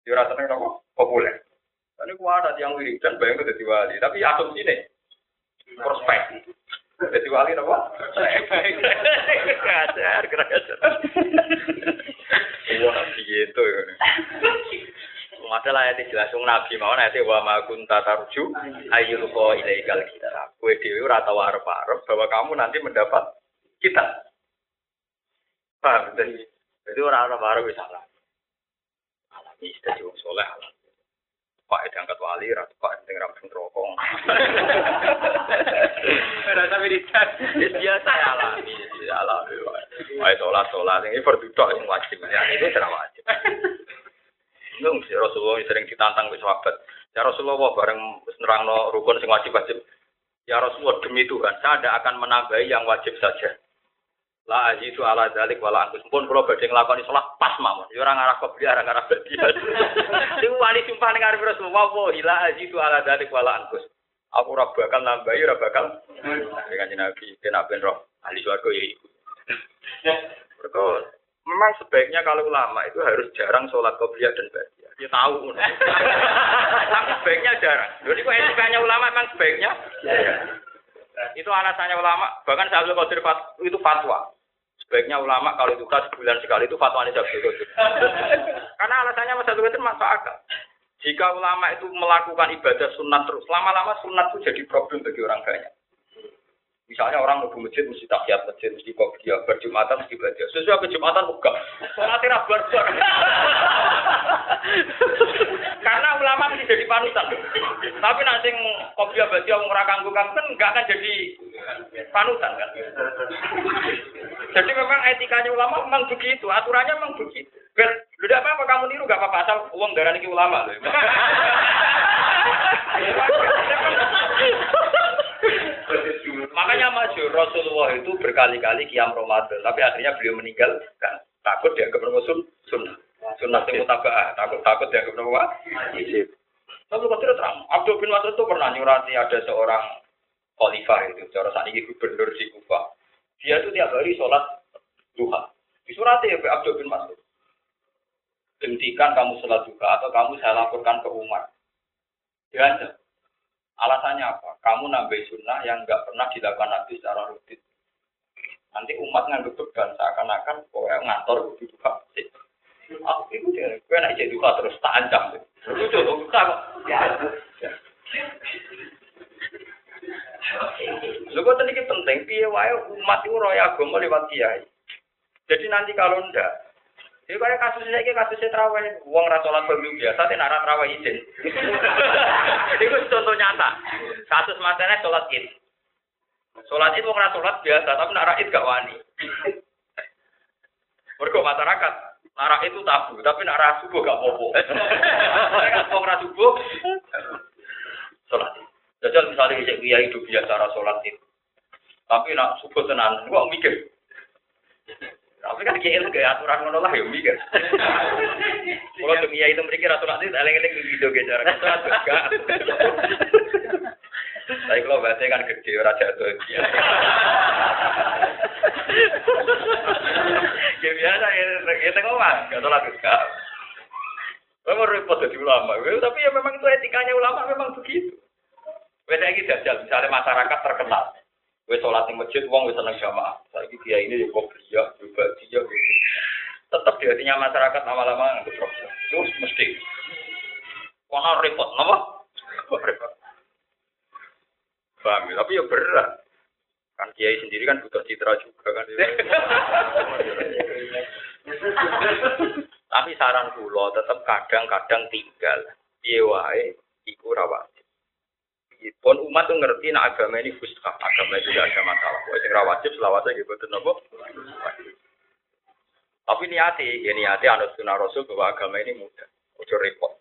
Ya ora seneng nopo? Populer. Kan iku ada yang wiridan bayang dadi wali, tapi asumsine prospek. Jadi wali nopo? Ngajar, ngajar. Wah, gitu ya. Padahal ayat jelas wong Nabi mau ayat wa ma kunta tarju ayyul qa ilaikal kitab. Kowe dhewe ora tau arep-arep bahwa kamu nanti mendapat kitab. Paham? Jadi, jadi ora arep-arep wis salah. Alami dadi wong saleh alami. Pak diangkat wali, ratu pak yang rampung rokok. Rasa wiridan. biasa ya alami, ya alami. Ayo sholat sholat, ini berduduk yang wajib, ya itu tidak wajib. Itu mesti Rasulullah sering ditantang ke sahabat. Ya Rasulullah bareng nerangno rukun sing wajib wajib. Ya Rasulullah demi Tuhan, saya tidak akan menambahi yang wajib saja. La azizu ala dzalik wala antus. Pun kula badhe nglakoni salat pas mawon. Ya ora ngarah kopi, ora ngarah badian. Niku wali sumpah ning arep Rasulullah, wa la azizu ala dzalik wala antus. Aku ora bakal nambahi, ora bakal. Dengan Nabi, kena ben roh ahli swarga ya iku. Betul. Memang sebaiknya kalau ulama itu harus jarang sholat qobliyah dan badiah. Ya tahu. Tapi sebaiknya jarang. Jadi kok etikanya ulama memang sebaiknya itu alasannya ulama. Bahkan Syaikhul Qadir itu fatwa. Sebaiknya ulama kalau duka sebulan sekali itu fatwa Syaikhul Qadir. Karena alasannya Mas Syaikhul Qadir masuk akal. Jika ulama itu melakukan ibadah sunat terus, lama-lama sunat itu jadi problem bagi orang banyak. Misalnya orang mau masjid mesti tahiyat masjid mesti kopiah, berjumatan mesti baca. Sesuai ke jumatan buka. Sholat tidak barbar. Ulama mesti jadi panutan. Tapi nanti kopiah baca orang ora kanggo kan enggak akan jadi panutan kan. Jadi memang etikanya ulama memang begitu, aturannya memang begitu. Biar lu apa apa kamu niru gak apa-apa asal uang darah ini ulama. Makanya masyur Rasulullah itu berkali-kali kiam Ramadan, tapi akhirnya beliau meninggal kan takut dia ketemu sun sunnah. Sunnah sing mutaba'ah, takut takut dia ketemu wajib. Tapi kok terang, Abdul bin Mas'ud itu pernah nyurati ada seorang khalifah itu, cara saat ini gubernur di Kufah. Dia itu tiap hari sholat duha. Disurati ya Abdul bin Mas'ud. Hentikan kamu sholat duha atau kamu saya laporkan ke Umar. Dia Alasannya apa? Kamu nambah sunnah yang nggak pernah dilakukan Nabi secara rutin. Nanti umat nganggep beban seakan-akan pokoknya ngatur di duha. Aku itu dia, gue naik jadi duha terus tak ancam. Lucu tuh, kok. Lho kok ini penting, piye wae umat itu roya agama lewat kiai. Jadi nanti kalau ndak, ini kayak kasus ini kasusnya terawih, uang rasolat pemilu biasa, tidak arah terawih izin. itu contoh nyata. Kasus matanya sholat id. Sholat id uang rasolat biasa, tapi nak id gak wani. Mereka masyarakat, nara itu tabu, tapi nara subuh gak popo. Mereka uang subuh, sholat id. Jajal misalnya bisa hidup biasa sholat id. Tapi nak subuh tenan, gua mikir. Tapi kan itu kayak aturan ngono lah ya mikir. Kalau dunia itu mereka aturan itu eleng-eleng gitu gitu cara kita juga. Tapi kalau bahasa kan gede orang jatuh. Ya biasa ya kita ngomong gak sholat juga. Memang repot jadi ulama, tapi ya memang itu etikanya ulama memang begitu. Beda lagi jajal, misalnya masyarakat terkenal, Wes sholat di masjid, uang wes seneng jamaah. Saya dia ini di kok dia, juga dia. Tetap di hatinya masyarakat lama-lama. Itu mesti. Kono repot, nama? Repot. Paham ya? Tapi ya berat. Kan kiai sendiri kan butuh citra juga kan. Tapi saran kulo tetap kadang-kadang tinggal. Piye wae iku rawat. Pun umat tuh ngerti nak agama ini fuskah, agama itu tidak ada masalah. Wah, sing wajib selawatnya gitu betul nopo. Tapi niati, ya niati anut sunnah rasul bahwa agama ini mudah, ojo repot.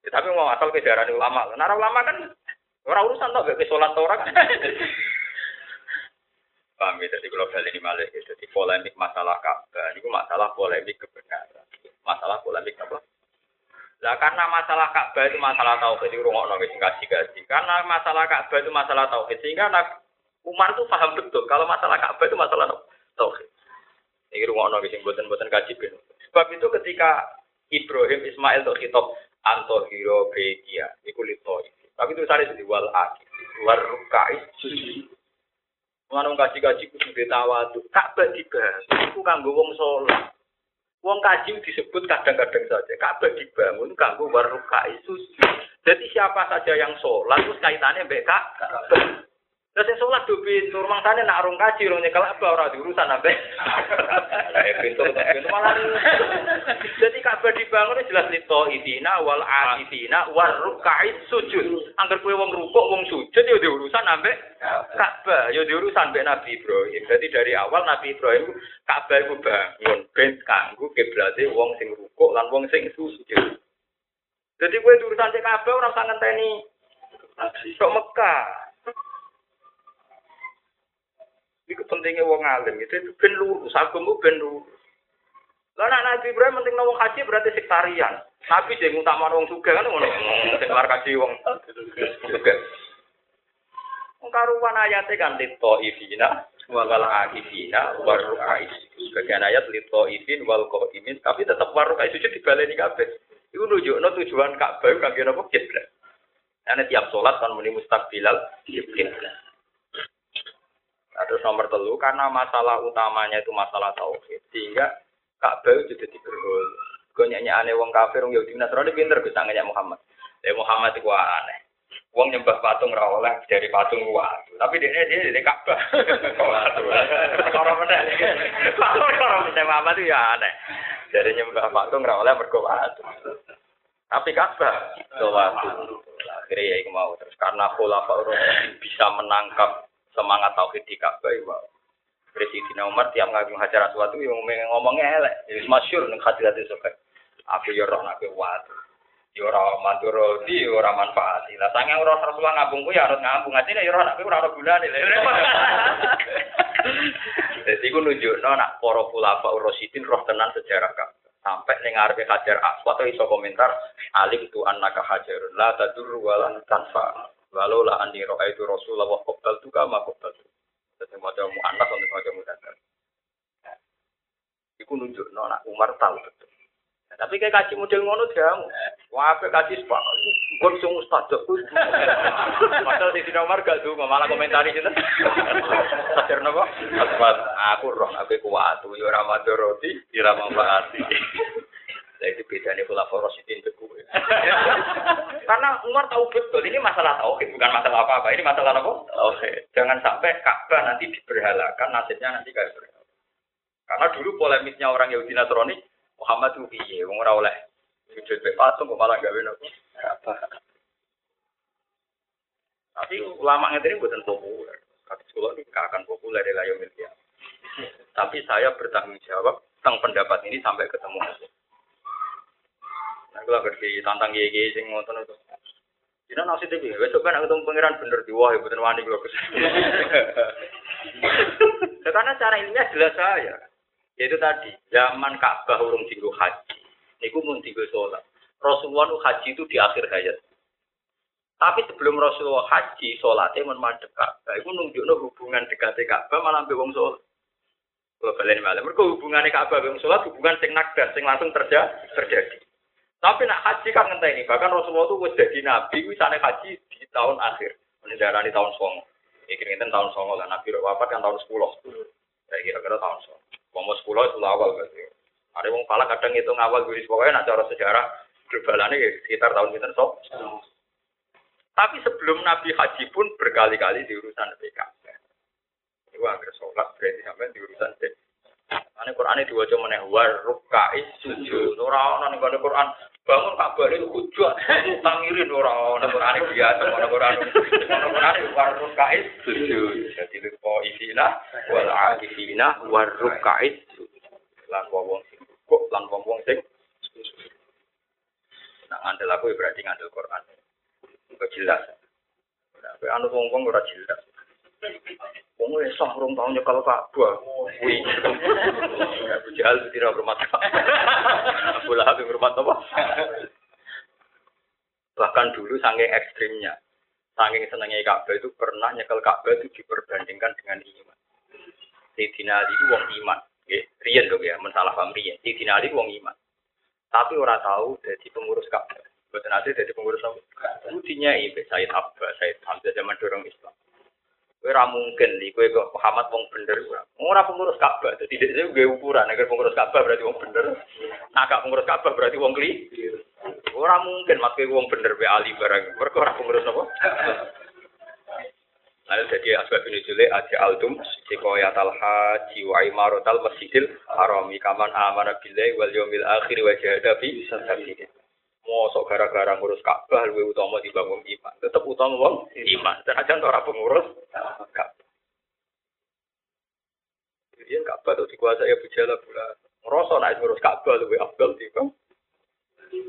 Ya, tapi mau asal kejaran ulama, nara ulama kan orang urusan tau gak sholat orang. Paham ya, jadi global ini malah ya. Jadi polemik masalah Ka'bah, ini masalah polemik kebenaran. Masalah polemik apa? Lah karena masalah Ka'bah itu masalah tauhid itu rungokno wis ngaji-ngaji. Karena masalah Ka'bah itu masalah tauhid sehingga anak Umar itu paham betul kalau masalah Ka'bah itu masalah tauhid. Ini rungokno wis mboten-mboten kaji ben. Sebab itu ketika Ibrahim Ismail untuk kitab Antohiro Begia, itu lito. Tapi saya jadi wal akid, war rukai sujud. Mengenai kaji-kaji kudu ditawadu, Ka'bah dibahas, itu kanggo wong sholat. Wong kaji disebut kadang-kadang saja. Ka'bah dibangun kanggo warukai sujud. Jadi siapa saja yang sholat itu kaitannya Ka'bah. Terus yang sholat do pintu, rumah sana nak rong kaji, rong nyekel apa orang diurusan sampai. Kayak pintu, pintu malah. Jadi Ka'bah dibangun jelas lito idina wal akifina warukai sujud. Angger kue wong rukuk, wong sujud, ya diurusan sampai Ka'bah, ya diurusan mbek Nabi Ibrahim. Jadi dari awal Nabi Ibrahim Ka'bah itu bangun ben kanggo kiblate wong sing rukuk lan wong sing sujud. Jadi gue urusan cek Ka'bah orang sangat teni. Sok Mekah. Itu pentingnya wong alim itu itu ben lurus, agama ben lurus. Lah Nabi Ibrahim penting wong haji berarti sektarian. Nabi sing utama wong sugih kan ngono. Sing kaji wong. Wong karuan ayate kan lito ifina wal akifina war rukais. Sebagian ayat lito ifin wal qaimin tapi tetap war rukais itu dibaleni kabeh. Iku nunjukno tujuan Ka'bah kangge napa kiblat. Karena tiap sholat kan muni mustaqbilal kiblat. Terus nomor telu karena masalah utamanya itu masalah tauhid sehingga Ka'bah itu jadi berhul. Gue nyanyi aneh wong kafir wong Yahudi Nasrani pinter gue nyanyi Muhammad. Eh Muhammad itu aneh. Wong nyembah patung ra oleh dari patung watu. Tapi dia dia dia Ka'bah. Perkara meneh. Perkara meneh Muhammad itu ya aneh. Dari nyembah patung ra oleh mergo. Tapi Ka'bah itu watu. Akhirnya ya mau terus karena khulafaur bisa menangkap semangat tauhid di Ka'bah itu. Presiden Umar tiap ngagung hajar aswad itu ngomongnya elek. Jadi masyur ning hadirat itu Aku yo roh nak watu. Yo ora mandoro di ora manfaat. Lah sange ora Rasulullah ngabung ya harus ngabung. Atine yo ora nak ora ora gunane. Jadi ku nunjukno nak para ulama Rasidin roh tenan sejarah Ka'bah. Sampai ning ngarepe Hajar Aswad iso komentar alim tu annaka hajarun la tadur wala tanfa. Walau la anni ra'aitu Rasulullah qabtal tu kama qabtal tu. Dadi maca muannas untuk maca mudzakkar. Iku nunjukno nak Umar tahu betul. Nah, tapi kayak kaji model ngono jamu. Wah, apa kaji sepak? Gue bisa mustajab. Padahal di sini Umar gak tuh, malah komentari itu. Sadar nopo? Aku roh, aku kuat. Yo ramadhan roti, ira manfaati. Nah itu bedanya pula forositin teguh. Karena Umar tahu betul ini masalah tauhid, bukan masalah apa-apa. Ini masalah apa? Oke. Jangan sampai Ka'bah nanti diberhalakan, nasibnya nanti kayak berhala. Karena dulu polemisnya orang Yahudi Nasrani, Muhammad itu piye, wong ora oleh sujud be patung kok malah gawe nopo. Tapi ulama ngene bukan populer. Kata sekolah ini gak akan populer media. Tapi saya bertanggung jawab tentang pendapat ini sampai ketemu. Nah, kalau ngerti tantang gigi sing ngotot itu. Ini nasi TV, besok kan ketemu pangeran bener di wah, bener wani gue Karena cara ininya jelas saya. Yaitu tadi, zaman Ka'bah urung tinggu haji. Niku mun tinggu sholat. Rasulullah haji itu di akhir hayat. Tapi sebelum Rasulullah haji, sholatnya mun madhep Ka'bah. Itu nunjukno hubungan dekatnya Ka'bah malah mbek wong sholat. Kalau kalian malam, mereka hubungannya Ka'bah wong sholat hubungan sing nakdar, sing langsung terjadi. terjadi. Tapi nak haji kan ngenteni, bahkan Rasulullah itu wis jadi nabi, wisane haji di tahun akhir. Mendarani tahun songo. Iki ngenten tahun songo lah, nabi wafat kan tahun 10. Saya kira-kira tahun songo. Pomo sepuluh itu awal berarti. Ada wong pala kadang itu ngawal guris pokoknya nak cara sejarah globalannya ya sekitar tahun kita sok. Tapi sebelum Nabi Haji pun berkali-kali di urusan PKB. Itu hampir sholat berarti sampai di urusan PKB. Ane Quran ini diwajah meneh war rukai sujud. Ora ana ning Quran bangun Ka'bah itu hujat tangirin ora ana Quran biasa ana Quran. Ana Quran war rukai sujud. Jadi lupa isina wal akifina war rukai sujud. Lan wong sing kok lan wong sing Nah, ngandel aku berarti ngandel Quran. Enggak jelas. Nah, anu wong-wong ora jelas. Wong wis sah rong tahun nyekel Ka'bah. Kuwi. Abu Jahal tidak hormat. Abu Lahab hormat apa? Bahkan dulu saking ekstrimnya, saking senengnya Ka'bah itu pernah nyekel Ka'bah itu diperbandingkan dengan iman. Sayyidina Ali itu iman. Riyen dong ya, mensalah paham riyen. Sayyidina Ali wong iman. Tapi ora tahu jadi pengurus Ka'bah. Betul nanti jadi pengurus apa? Udinya ibe Said Abbas, Said Hamzah zaman dorong Islam. Ora mungkin nih, kowe kok Muhammad wong bener ora. Ora pengurus Ka'bah, dadi dhek gue ukuran agar pengurus Ka'bah berarti wong bener. Nah, gak pengurus Ka'bah berarti wong kli. Ora mungkin mat kowe wong bener be ali barang. Mergo ora pengurus apa? Lalu jadi asbab ini jule aja altum sikoyat al haji wa imaratal masjidil harami kaman amana billahi wal yawmil akhir wa jahada fi. Mosok gara-gara ngurus Ka'bah luwih utama dibangun iman. Tetep utama wong iman. Senajan ora pengurus Ka'bah. Jadi Ka'bah itu dikuasai Abu Jahal pula. Ngerasa naik ngurus Ka'bah luwih afdal dibang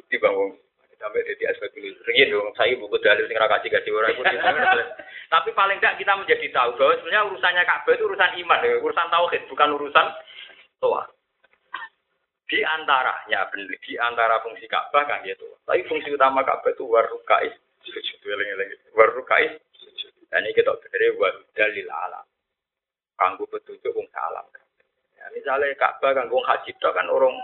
dibangun. Sampai jadi aspek dulu. Riyen dong, saya buku dalil sing ra kaji-kaji ora iku. Tapi paling tidak kita menjadi tahu bahwa sebenarnya urusannya Ka'bah itu urusan iman, ya. urusan tauhid, bukan urusan toa. Di antaranya, di antara fungsi Ka'bah kan gitu. Tapi fungsi utama Ka'bah itu warukais sujud, warukais. Dan ini kita berdiri buat dalil alam. Kanggu petunjuk wong salam. Ya, misalnya Ka'bah kan wong haji kan orang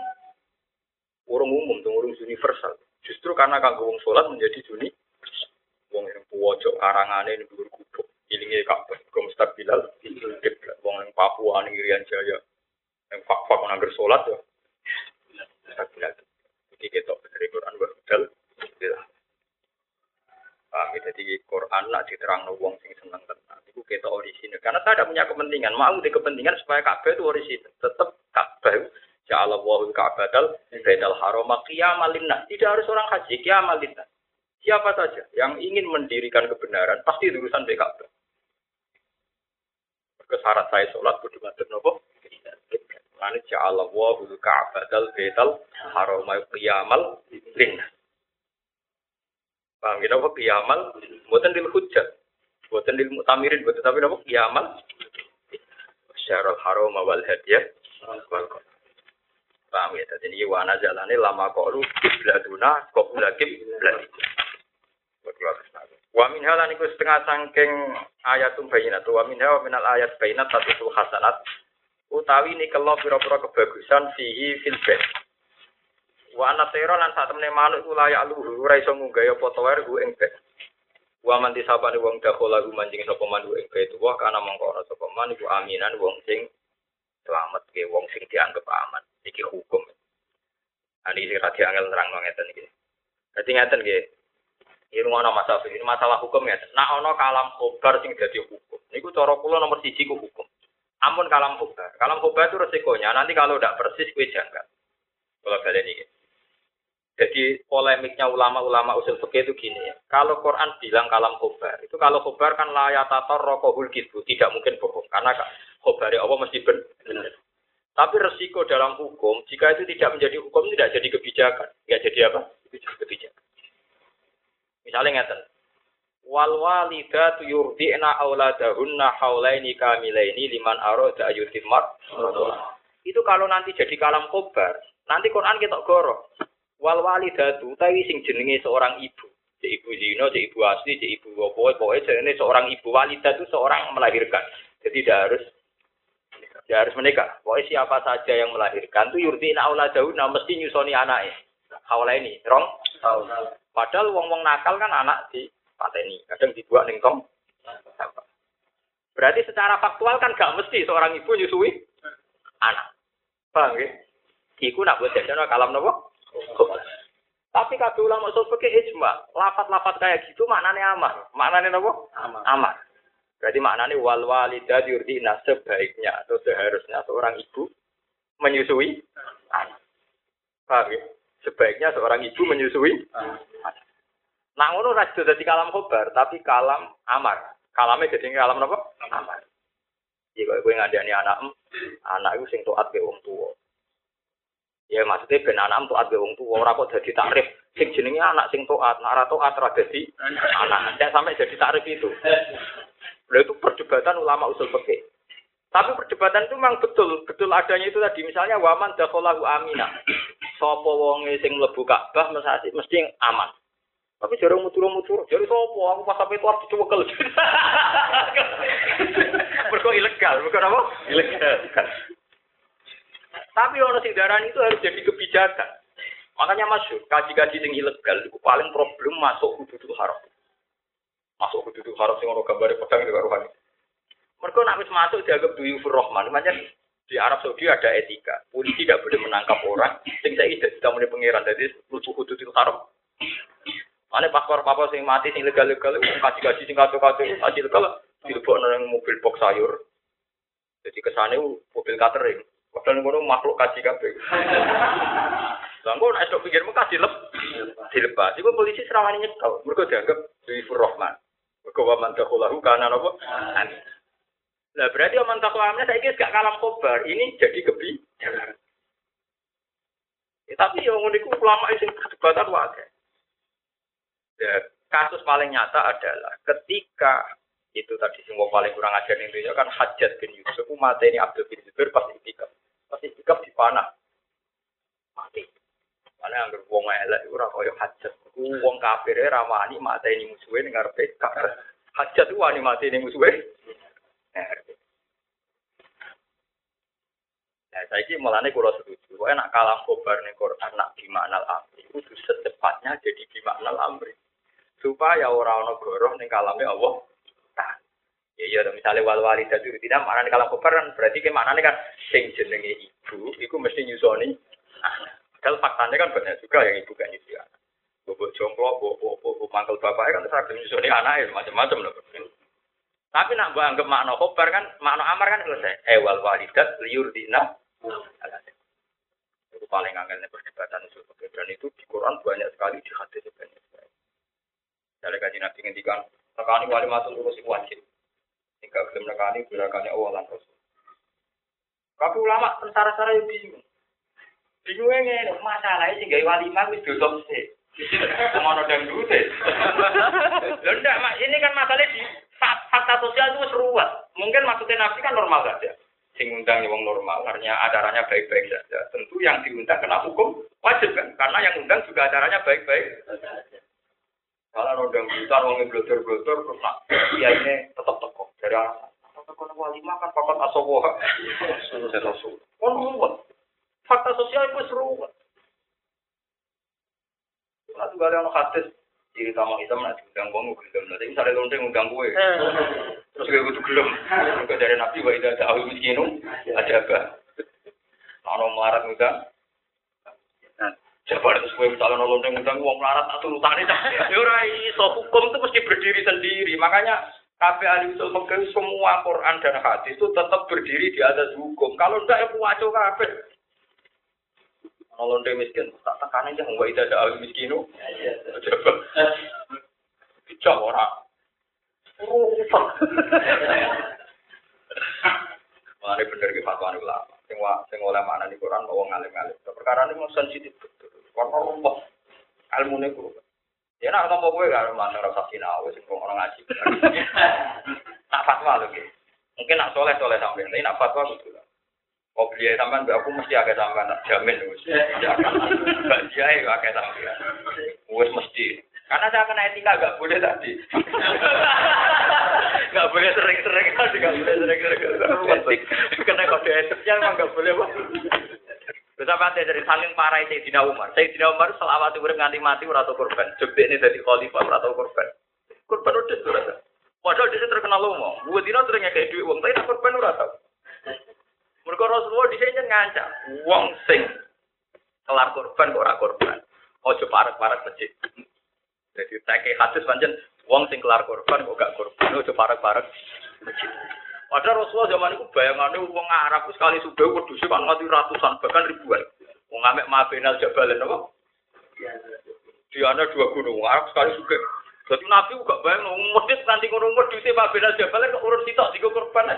orang umum, orang universal. Justru karena kanggo wong sholat menjadi suni. Wong yang pojok karangane ini gubuk. Ilinge Ka'bah, kok mustabilal, wong Papua ning Irian Jaya. Yang fak-fak nangger sholat ya. Iki ketok dari Quran wa hudal. Paham ya? Jadi Quran nak diterang wong sing seneng tenan. Iku ketok orisinil. Karena saya tidak punya kepentingan. Mau di kepentingan supaya Ka'bah itu orisinil. Tetap Ka'bah Ja'ala wahul ka'batal bainal harama qiyamal linnas. Tidak harus orang haji, qiyamal linnas. Siapa saja yang ingin mendirikan kebenaran, pasti itu urusan Ka'bah. Kesyarat saya sholat kudu ngadep nopo? Mane ja'ala wahul ka'batal bainal harama qiyamal linnas. Paham kita apa qiyamal? Buatan dil hujjat. Buatan dil mutamirin, buatan tapi apa qiyamal? syarul haram wal hadiyah wal Paham ya? Jadi ini wana jalane lama koru kiblatuna qabla kiblat. Wa min halan iku setengah sangking ayatum bayinat. Wa min hawa minal ayat bayinat satu hasanat. Utawi ini kalau pira-pira kebagusan fihi fil bait. Wa ana tera lan sak temene manuk iku layak luhur ora iso ngunggah apa tower ku ing bait. Wa man disabane wong dakhala manjing sapa manuk ing bait wa kana mongko ora sapa man iku aminan wong sing selamat ke wong sing dianggap aman. Iki hukum. Ani sing radi angel nerang ngeten iki. Dadi ngeten nggih. Ini ngono masalah ini masalah hukum ya. Nah ono kalam khobar sing dadi hukum. Niku cara kula nomor siji ku hukum. Ampun kalam khobar. Kalam khobar itu resikonya nanti kalau tidak persis kue janggal. Kalau kalian ini. Jadi polemiknya ulama-ulama usul fikih itu gini ya. Kalau Quran bilang kalam khobar, itu kalau khobar kan layatator rokohul gitu, tidak mungkin bohong. Karena khobar Allah mesti benar. Tapi resiko dalam hukum, jika itu tidak menjadi hukum, tidak jadi kebijakan. Ya jadi apa? Kebijakan. Misalnya ngeten. Wal walidatu yurdi'na auladahunna haulaini kamilaini liman arada ayutimmat. Itu kalau nanti jadi kalam khobar, nanti Quran kita goro. Wal walidatu tawi sing jenenge seorang ibu. Cek ibu zino, cek ibu asli, cek ibu apa, pokoknya jenenge seorang ibu walidah itu seorang melahirkan. Jadi tidak harus dia harus menikah. Pokoknya siapa saja yang melahirkan itu yurtina auladahuna mesti nyusoni anaknya. Haula ini, rong? Padahal wong-wong nakal kan anak di pateni, kadang dibuat ningkong. Berarti secara faktual kan gak mesti seorang ibu nyusui anak. Paham ya? Iku nak buat jajan kalam nopo? Tapi kabeh ulama usul fikih ijma, lafat-lafat kayak gitu maknanya amar. Maknanya nopo? Amar. Amar. Berarti maknanya wal walidah yurdina sebaiknya atau seharusnya seorang ibu menyusui anak. Paham ya? Sebaiknya seorang ibu menyusui anak. Nah, ngono ra dadi kalam khobar, tapi kalam amar. Kalame jadi kalam apa? Amar. Jika kowe ngandani anak, anak itu sing taat ke wong tua. Ya maksudnya ben anak taat ke wong tua, ora kok dadi takrif sing jenenge anak sing taat, nek ora taat ora dadi anak. Tidak sampai jadi takrif itu. Lalu itu perdebatan ulama usul fikih. Tapi perdebatan itu memang betul, betul adanya itu tadi. Misalnya waman dakhalahu amina. Sapa wonge sing mlebu Ka'bah mesti aman. Tapi jarang mutur-mutur, jadi sopo aku pas sampai tuar dicewekel. Mergo ilegal, bukan apa? Ilegal. Tapi orang sing darani itu harus jadi kebijakan. Makanya masuk kaji-kaji sing ilegal itu paling problem masuk hududul haram. Masuk hududul haram sing ono gambare pedang di karuan. Mereka nak wis masuk dianggap duyufur rahman. Makanya di Arab Saudi ada etika. Polisi tidak boleh menangkap orang sing saya tidak mulai pangeran. Jadi lucu hududul haram. Mana paspor papa sing mati sing legal-legal kaji kaji sing kacau-kacau kaji legal dilebok nang mobil box sayur. Jadi kesane mobil catering. Padahal ngono makhluk kaji kabeh. Lah engko nek esuk pikir Mekah dilep dilepas. Iku polisi serawani nyekel. Mergo dianggap Dwi Rahman. Mergo wa man dakhulahu kana napa? Lah berarti man taklamnya saiki gak kalam kobar. Ini jadi kebijakan. Ya, tapi yang ngono ulama sing perdebatan wae. Ya, kasus paling nyata adalah ketika itu tadi semua paling kurang ajar itu kan hajat bin Yusuf umat ini Abdul bin Zubair pasti itikaf. Pasti itikaf di panah mati. Mana yang berbuang elek itu orang kaya hajat uang kafir ramani mata ini musuhnya dengar PK hajat itu wani mati ini musuhnya. Nah, saya ini mulanya kalau setuju, kalau nak kobar nih Quran nak gimaknal amri, itu secepatnya jadi gimaknal amri supaya orang ono goroh ning kalame Allah. Nah, ya ya misalnya wal wali dadi tidak mana ning kalam kufar kan berarti ke mana kan sing jenenge ibu iku mesti nyusoni anak. Padahal faktanya kan banyak juga yang ibu kan nyusoni anak. Bobo jongklok, bobo bobo mangkel bapaknya kan terus nyusoni anak macam-macam loh. Tapi nak gua anggap makna khobar kan, makna amar kan selesai. Eh wal walidat liur dina. Itu paling angel perdebatan usul dan itu di Quran banyak sekali di hadis banyak. Dari kaji nabi ngendikan, nekani wali matul lurus itu wajib. Jika belum nekani, gerakannya Allah lan Rasul. Tapi ulama tentara-tentara yang bingung. Bingungnya ngene, masalahnya sih gak wali mah wis dosa sih. Ke mana dan dulu. Enggak, mak ini kan masalahnya di fakta sosial itu seruat. Mungkin maksudnya nabi kan normal saja. sing undang wong normal, artinya acaranya baik-baik saja. Tentu yang diundang kena hukum wajib kan, karena yang undang juga acaranya baik-baik. Kalau undang jutaan wong glodor-glodor terus nak iya ini tetap teko dari alasan. Teko wali makan papat asowo. Kon ruwet. Fakta sosial itu seru. Nah, juga ada orang hadis ciri utama hitam nak diundang wong gelem. Nanti misalnya lonteng undang gue. Terus gue kudu gelem. Juga dari Nabi wa idza ta'awu miskinu ada apa? Ono melarat undang. Coba terus gue misalnya lonteng undang wong melarat atau utane cak. Ya ora iso hukum itu mesti berdiri sendiri. Makanya Kabeh ahli usul fikih semua Quran dan hadis itu tetap berdiri di atas hukum. Kalau enggak ya puwaco kabeh. Kalau dia miskin, tak tekan aja, enggak itu ada ahli miskinu. Coba. Bisa orang. Rusak. Mana bener ke fatwa ulama. Sing wa sing oleh mana di Quran mau ngalim-ngalim. Perkara ini sensitif betul. Karena rumput. Ilmu ini kurang. Ya nak ngomong gue gak mana rasa sinau, sing orang ngaji. Nak fatwa lho gitu. Mungkin nak soleh soleh sampai ini nak fatwa gitu lah. Oh beliau sampean aku mesti agak sampean tak jamin wis. Ya kan. Mbak dia ya agak sampean. Wis mesti. Karena saya kena etika gak boleh tadi. Gak boleh sering-sering tadi, gak boleh sering-sering. Kena kode etiknya emang gak boleh. Terus apa dari saling parah Sayyidina Umar. Sayyidina Umar selawat itu nganti mati ora korban. Jebek ini dari khalifah ora korban. Korban udah ora tau. Padahal dia terkenal lomo. Dua dino sering kayak duit uang, tapi korban ora tau. Mereka Rasulullah di sini ngancam, wong sing kelar korban kok ora korban. Ojo parek-parek masjid. Jadi take hadis pancen wong sing kelar korban kok gak korban. Ojo parek-parek masjid. Padahal Rasulullah zaman itu bayangannya wong Arab itu sekali sudah wedhus kan mati ratusan bahkan ribuan. Wong ngamek mabenal jabalen apa? Di ana dua gunung Arab sekali sudah. Jadi Nabi juga bayang medit nanti ngono wedhus mabenal jabalen kok urus sitok digo korban.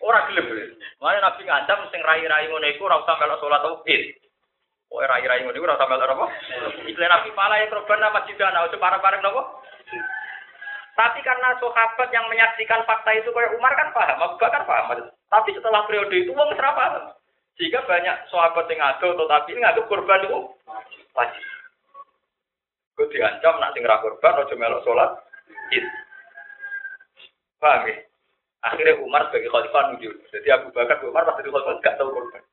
Ora gelem. Mana Nabi ngancam sing rai-rai ngono iku ora usah melok salat Id. Kok rai-rai ngono iku ora melok apa? Istilah Nabi pala yang korban nama jidana ojo parang-parang napa? Tapi karena sahabat yang menyaksikan fakta itu kayak Umar kan paham, Abu Bakar paham. Tapi setelah periode itu wong paham. Sehingga banyak sahabat yang ngadu tetapi ngadu korban itu wajib. Gue diancam nak sing ra korban aja melok salat. Paham ya? Akhirnya Umar sebagai khalifah nunjuk. Jadi Abu Bakar Umar pas jadi khalifah gak tahu korban.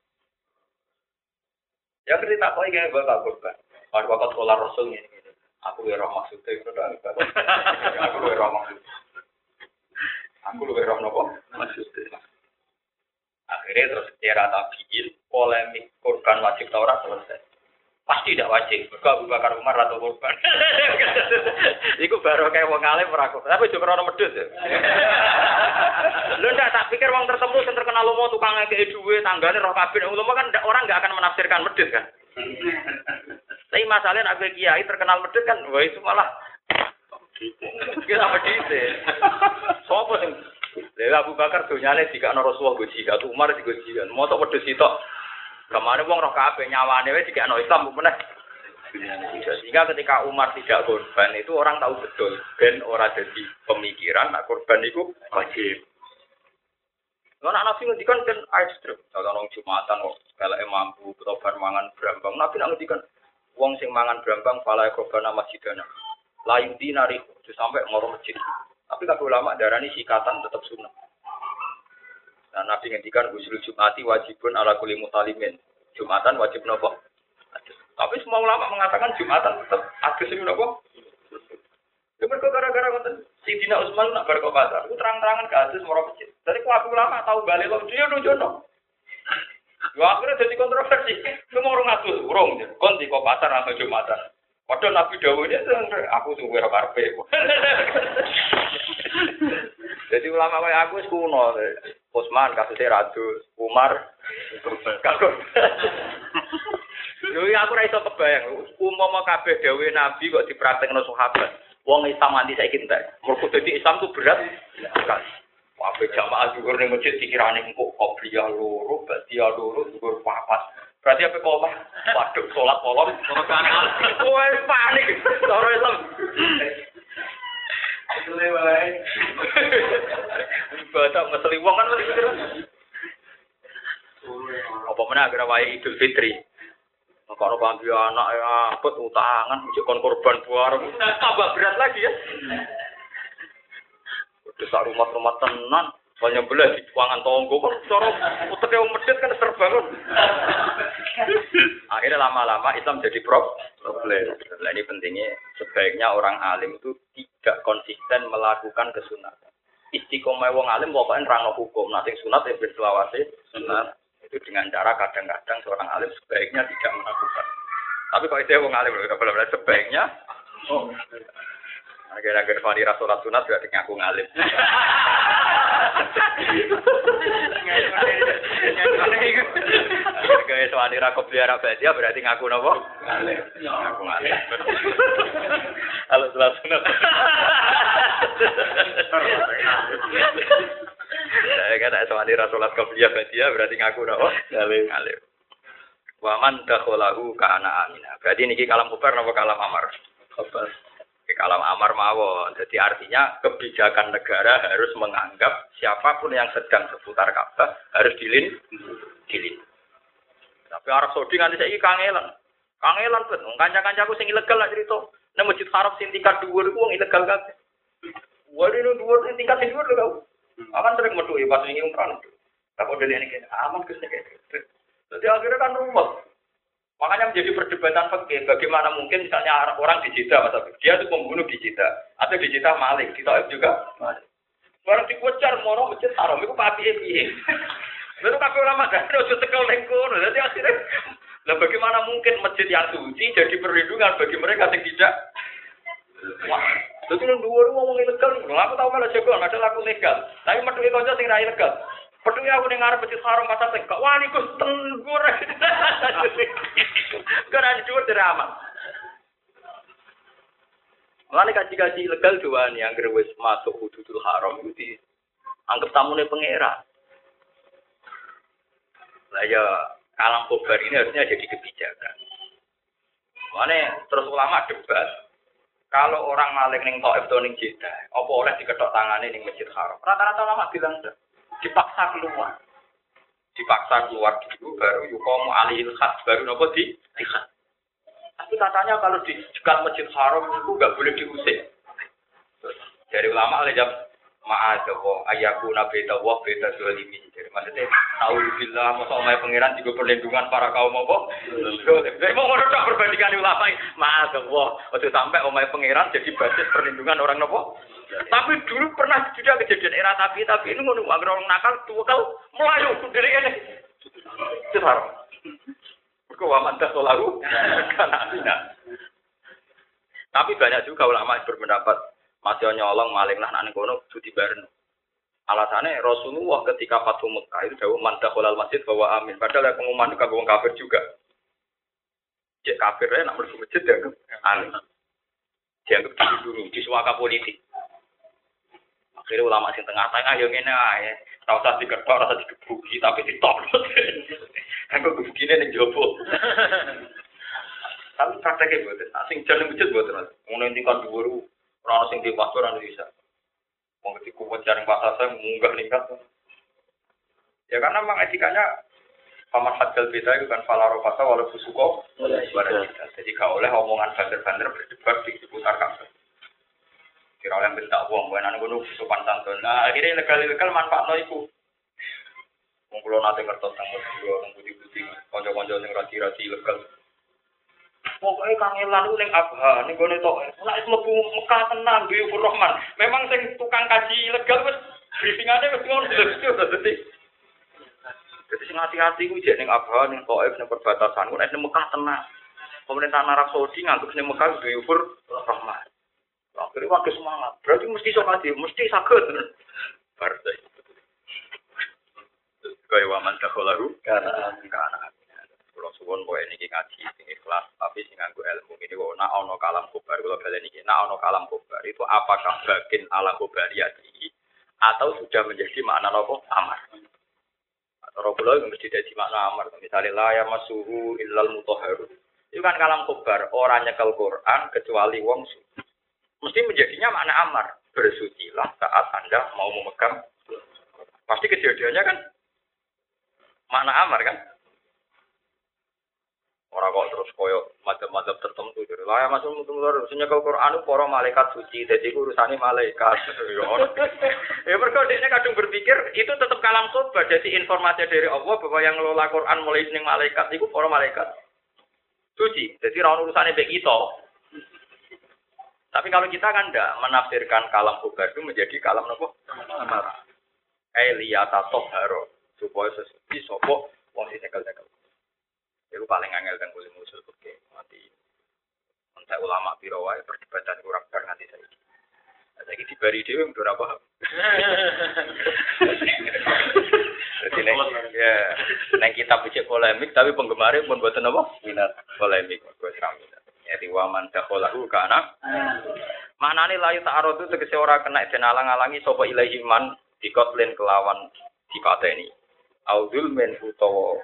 Ya cerita kau ingin bakal korban. Pas waktu sekolah Rasul ini. Aku lebih roh maksudnya itu dah. Aku lebih roh maksudnya. Aku lebih roh nopo maksudnya. Akhirnya terus era tabiin polemik korban wajib Taurat selesai. Pasti tidak wajib. Mereka Abu Bakar Umar atau korban. Iku baru kayak wong alim ora. Tapi juga medhus ya. Lu ndak tak pikir wong tertentu sing terkenal lomo tukang ngekeki duwe tanggane roh kabeh. Lomo kan orang nggak akan menafsirkan medhus kan. Tapi masalahnya nak kiai terkenal medhus kan, wah itu malah kita medhus. Sopo sing Abu Bakar donyane dikakno Rasulullah go jihad, Umar digo jihad. Mosok wedhus sitok. Ke mana wong roh kabeh nyawane wis dikakno Islam meneh. Sehingga ketika Umar tidak korban itu orang tahu betul ben ora jadi pemikiran nak korban itu wajib. Lah anak nabi ngendikan kan ekstrem. Kalau nong Jumatan kok kalau mampu atau mangan brambang, nabi nak ngendikan wong sing mangan brambang fala korban masjidana. Lain dinari sampai ngoro masjid. Tapi kalau ulama darani sikatan tetap sunnah. Nah, Nabi ngendikan usul Jumati wajibun ala kulli mutalimin. Jumatan wajib nopo? Tapi semua ulama mengatakan Jumatan tetap ada sini nopo? Ya mereka gara-gara ngoten Sidina Utsman nak bar kok pasar, itu terang-terangan ke hadis moro masjid. Dari aku ulama tahu balik lo dia nunjono. Yo akhirnya jadi kontroversi. Mau orang ngatur urung, kon di kok pasar atau Jumatan. Padahal Nabi Dawud itu aku ora karpe. Jadi ulama kayak aku kuno. Usman kasusnya Radus, Umar kagum. Yo aku ra iso kebayang, umpama kabeh dawuh Nabi kok dipraktekno sahabat. Wong Islam anti saiki entek. Mergo dadi Islam tuh berat sekali. Wabe jamaah juga ning masjid dikirane engko qobliyah loro, ba'diyah loro, dhuwur papat. Berarti apa kok Waduh, sholat kolom. Wah, panik. Islam. Ibadah ngeseli wong kan Apa mana agar wae Idul Fitri. Kalau bambi anak ya apet utangan, kon korban buar, tambah berat lagi ya. Udah rumah-rumah tenan, banyak belah di ruangan tonggo kan cara utek yang medit kan terbangun. Akhirnya lama-lama Islam jadi problem. Nah, ini pentingnya sebaiknya orang alim itu tidak konsisten melakukan kesunatan. Istiqomah wong alim pokoknya rangno hukum, nanti sunat ya berselawasi sunat itu dengan cara kadang-kadang seorang alim sebaiknya tidak melakukan. Tapi kalau itu wong alim belum sebaiknya oh. Agar-agar fani rasulat sunat berarti ngaku ngalim. Gaya suami rakop liara dia berarti ngaku nopo? Ngaku ngalim. Halo setelah sunat. Saya kan suami rasulat kopiah dia berarti ngaku nopo? Ngalim. Ngalim. Waman dakholahu kana amina. Berarti niki kalam kubar nopo kalam amar? Kubar. Kalam amar mawon. Jadi artinya kebijakan negara harus menganggap siapa pun yang sedang seputar Ka'bah harus dilin, dilin. Tapi Arab Saudi nganti saya kangelan, kangelan kan. Kanca-kancaku sing ilegal lah cerita. Nek masjid Arab sing tingkat dhuwur iku ilegal kabeh. Waduh ini dhuwur sing tingkat sing dhuwur lho. Akan sering metu pas ini umroh. Tapi udah ini aman kayak Jadi akhirnya kan rumah. Makanya menjadi perdebatan fakir. Bagaimana mungkin misalnya orang di Jeddah, masa dia itu pembunuh di Jeddah, atau di Jeddah maling, di Taif juga maling. Barang dikucar moro masjid haram itu papi piye. Lalu kafe ulama kan ojo tekel ning Jadi akhirnya lah bagaimana mungkin masjid yang suci jadi perlindungan bagi mereka yang tidak Wah, jadi yang dua ngomong ilegal, aku tahu malah jago, ada laku legal. Tapi metu kanca sing ra ilegal. Peduli aku dengar masjid haram masa teh, gak wani kus tenggur. Karena drama. Mulane kaji-kaji legal dua nih yang wis masuk hududul haram itu di anggap tamune pangeran. Lah ya kalam kobar ini harusnya jadi kebijakan. Mana terus ulama debat, kalau orang maling ning Taif atau ning apa oleh diketok tangane ning Masjid Haram? Rata-rata ulama bilang dipaksa keluar. Dipaksa keluar dulu baru yukomu alihil khas baru nopo di dikhat. Tapi katanya kalau di dekat masjid haram itu nggak boleh diusir. Dari ulama oleh jam ma'adawa ayaku nabi tawah beta zalimin. Jadi maksudnya tahu bila masa omai pangeran juga perlindungan para kaum apa? Jadi mau ngono perbandingan ulama ma'adawa. Waktu sampai omai pangeran jadi basis perlindungan orang nopo? Tapi dulu pernah juga kejadian era tapi tapi ini ngono orang nakal tuh kau melayu dari ini. Cetar. Kau aman dah solaru karena Tapi banyak juga ulama yang berpendapat masih nyolong maling lah nanti kono cuti bareng. Alasannya Rasulullah ketika Fatu Mekah itu jauh mantah kolal masjid bahwa amin. Padahal pengumuman itu kagum kafir juga. Cek kafirnya nak masuk masjid ya amin. Dianggap dilindungi, disuaka politik. Akhirnya ulama sing tengah tengah yang ini aja. Tahu usah diketok, rasa digebuki, tapi ditolak. Aku gebukine ning jopo. Tapi prakteknya buatan. Nah, sing jalan masjid buatan. Ngono yang tingkat dulu, orang sing di pasar orang bisa. Mau ketika kuat jaring pasar saya munggah ningkat. Ya karena memang etikanya Paman Hadjal beda itu kan falaro fasa walau fusuko Jadi gak oleh omongan banter-banter berdebat di seputar kampus. Kira oleh uang, bukan anak gunung sopan santun. Nah akhirnya legal-legal itu. Mengkulo nanti ngertos nang dua nang putih-putih, konco-konco sing rasi-rasi legal. Pokoknya kangelan itu neng abha, ning gone tok. Lah itu lebu Mekah tenang, Biu Rahman. Memang sing tukang kaji legal wis briefingane wis ngono dadi. Jadi sing hati-hati ku jek ning abha, ning Taif, ning perbatasan. Nek ning Mekah tenang. Pemerintah Arab Saudi nganggep ning Mekah Biu Rahman. Akhirnya waktu semangat. Berarti mesti sok hati, mesti sakit. Partai. Kaya waman dakholahu karena karena kalau suwon boy ini ngaji sing ikhlas tapi sing nganggo ilmu. Ini kok nak ono kalam kobar kalau kalian ini nak ono kalam kobar itu apakah bagian alam kobariyati atau sudah menjadi makna nopo? Amar. Atau yang mesti jadi makna amar. Misalnya la ya masuhu illal mutahharun itu kan kalam kobar orang nyekel Quran kecuali wong suci mesti menjadinya makna amar. Bersucilah saat Anda mau memegang. Pasti kejadiannya kan makna amar kan. Orang kok terus koyo macam-macam tertentu. Jadi lah ya masuk mutu luar kalau Quran itu malaikat suci. Jadi urusannya malaikat. ya mereka dia kadang berpikir itu tetap kalam sobat. Jadi informasi dari Allah bahwa yang ngelola Quran mulai seneng malaikat itu para malaikat suci. Jadi orang urusannya baik itu. Tapi kalau kita kan tidak menafsirkan kalam itu menjadi kalam nopo amara. Eliyata toharo supaya sesuci sopo wong sing cekel-cekel. Itu paling angel dan kulit musuh oke mati. Entah ulama biro wae perdebatan kurang bar nanti saya. Saya ini dibari dewi untuk apa? Jadi neng, ya, neng kita bicara polemik, tapi penggemarnya pun buat apa? Minat polemik, gue seram Jadi waman dakholahu kana. Mana nih layu ta'arud itu tegesi orang kena dan alang-alangi sopa ilahi man dikotlin kelawan dipateni. Audul men utawa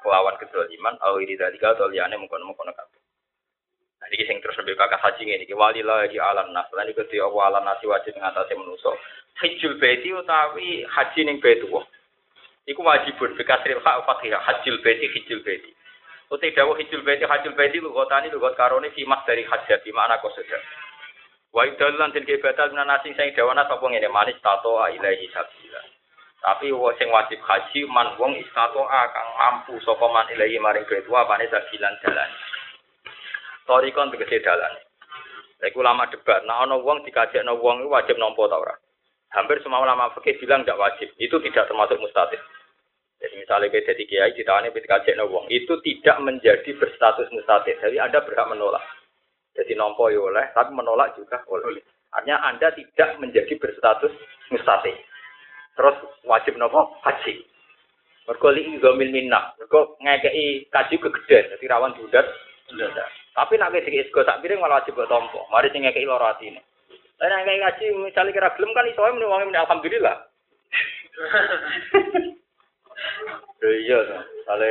kelawan iman au ini dari atau liane mengkono-mengkono kabeh. Nah, ini sing terus lebih kakak haji ini. Wali lah di alam nas. Lan iku di Allah alam nasi wajib mengatasi manusia. Hajjul baiti utawi haji ning baitu. Iku wajibun bikasril hak fatihah hajjul baiti hajjul baiti. Utai dawuh hijul baiti hajul baiti lugotani lugot karone fi mas dari hajat di mana kosoda. Wa idalan den kebatal minan asing sing dawana sapa ngene manis tato ilahi sabila. Tapi sing wajib haji man wong istato kang mampu sapa man ilahi maring baitu apane sabilan dalan. Torikon tegese dalan. Iku lama debat, nah ana wong dikajekno wong wajib nampa ta ora? Hampir semua ulama fikih bilang tidak wajib. Itu tidak termasuk mustahil. Jadi misalnya kita jadi kiai ditawani ketika kajian wong itu tidak menjadi berstatus mustatir. Jadi Anda berhak menolak. Jadi nompo ya oleh, tapi menolak juga oleh. Artinya Anda tidak menjadi berstatus mustatir. Terus wajib nopo haji. Mergo li gomil minna. Mergo ngekei kaji kegedean, jadi rawan budat. Tapi nak kaya isgo tak piring malah wajib tompo. Mari sing ngekei loro atine. Lah nek ngekei kaji misalnya kira gelem kan iso muni wong alhamdulillah. iya to. Sale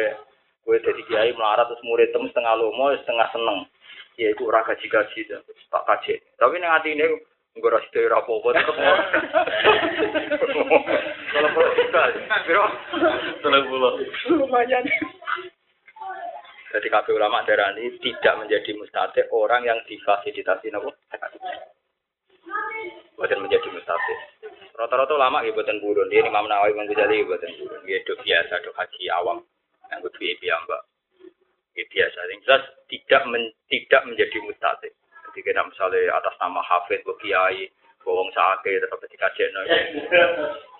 kowe dadi kiai melarat terus murid tem setengah lomo setengah seneng. Ya iku ora gaji-gaji to. Tak kaji. Tapi ning atine Enggak rasa dari apa-apa, tetap Kalau pulau kita, biro, tenang pulau. Lumayan. Jadi kabeh ulama darah ini tidak menjadi mustahil orang yang difasilitasi nopo. Bukan menjadi mustahil. Rata-rata ulama ya buatan burun. Dia Imam Nawawi Imam ya buatan burun. Dia do biasa, do haji awam. Yang gue biaya mbak. Ya biasa. Yang jelas tidak men, tidak menjadi mustahil. Jadi kita misalnya atas nama Hafid, Kiai, Bawang Sake, tetap ketika jenah.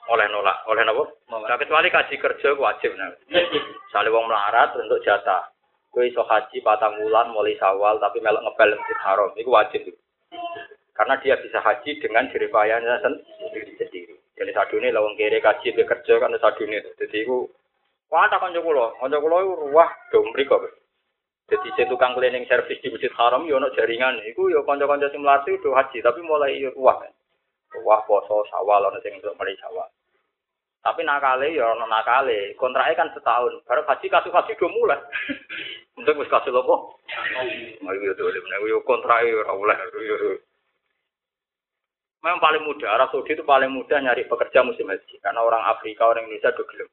oleh nolak, oleh nopo. Nah, kecuali kaji kerja wajib. Nah. Misalnya wong melarat untuk jatah. Kue iso haji patang bulan mulai sawal tapi melok ngepel masjid haram. Itu wajib. Karena dia bisa haji dengan jeripayanya sendiri sendiri. Jadi sadune lawang kiri kaji bekerja kan sadune. Jadi itu wah tak kanca kula, kanca kula iku ruwah do mriko. Jadi saya tukang cleaning service di Masjid Haram yo ono jaringan. Iku yo kanca-kanca sing mlati do haji tapi mulai yo ruwah. Ruwah poso sawal ono sing untuk mulai sawal. Tapi nakale ya ono nakale. Kontraknya kan setahun. Baru haji kasus haji do mulai. Untuk wis kasus lopo? Ayo yo dole menawa yo kontraknya ora oleh. Memang paling mudah, Arab Saudi itu paling mudah nyari pekerja musim haji. Karena orang Afrika, orang Indonesia udah gelap.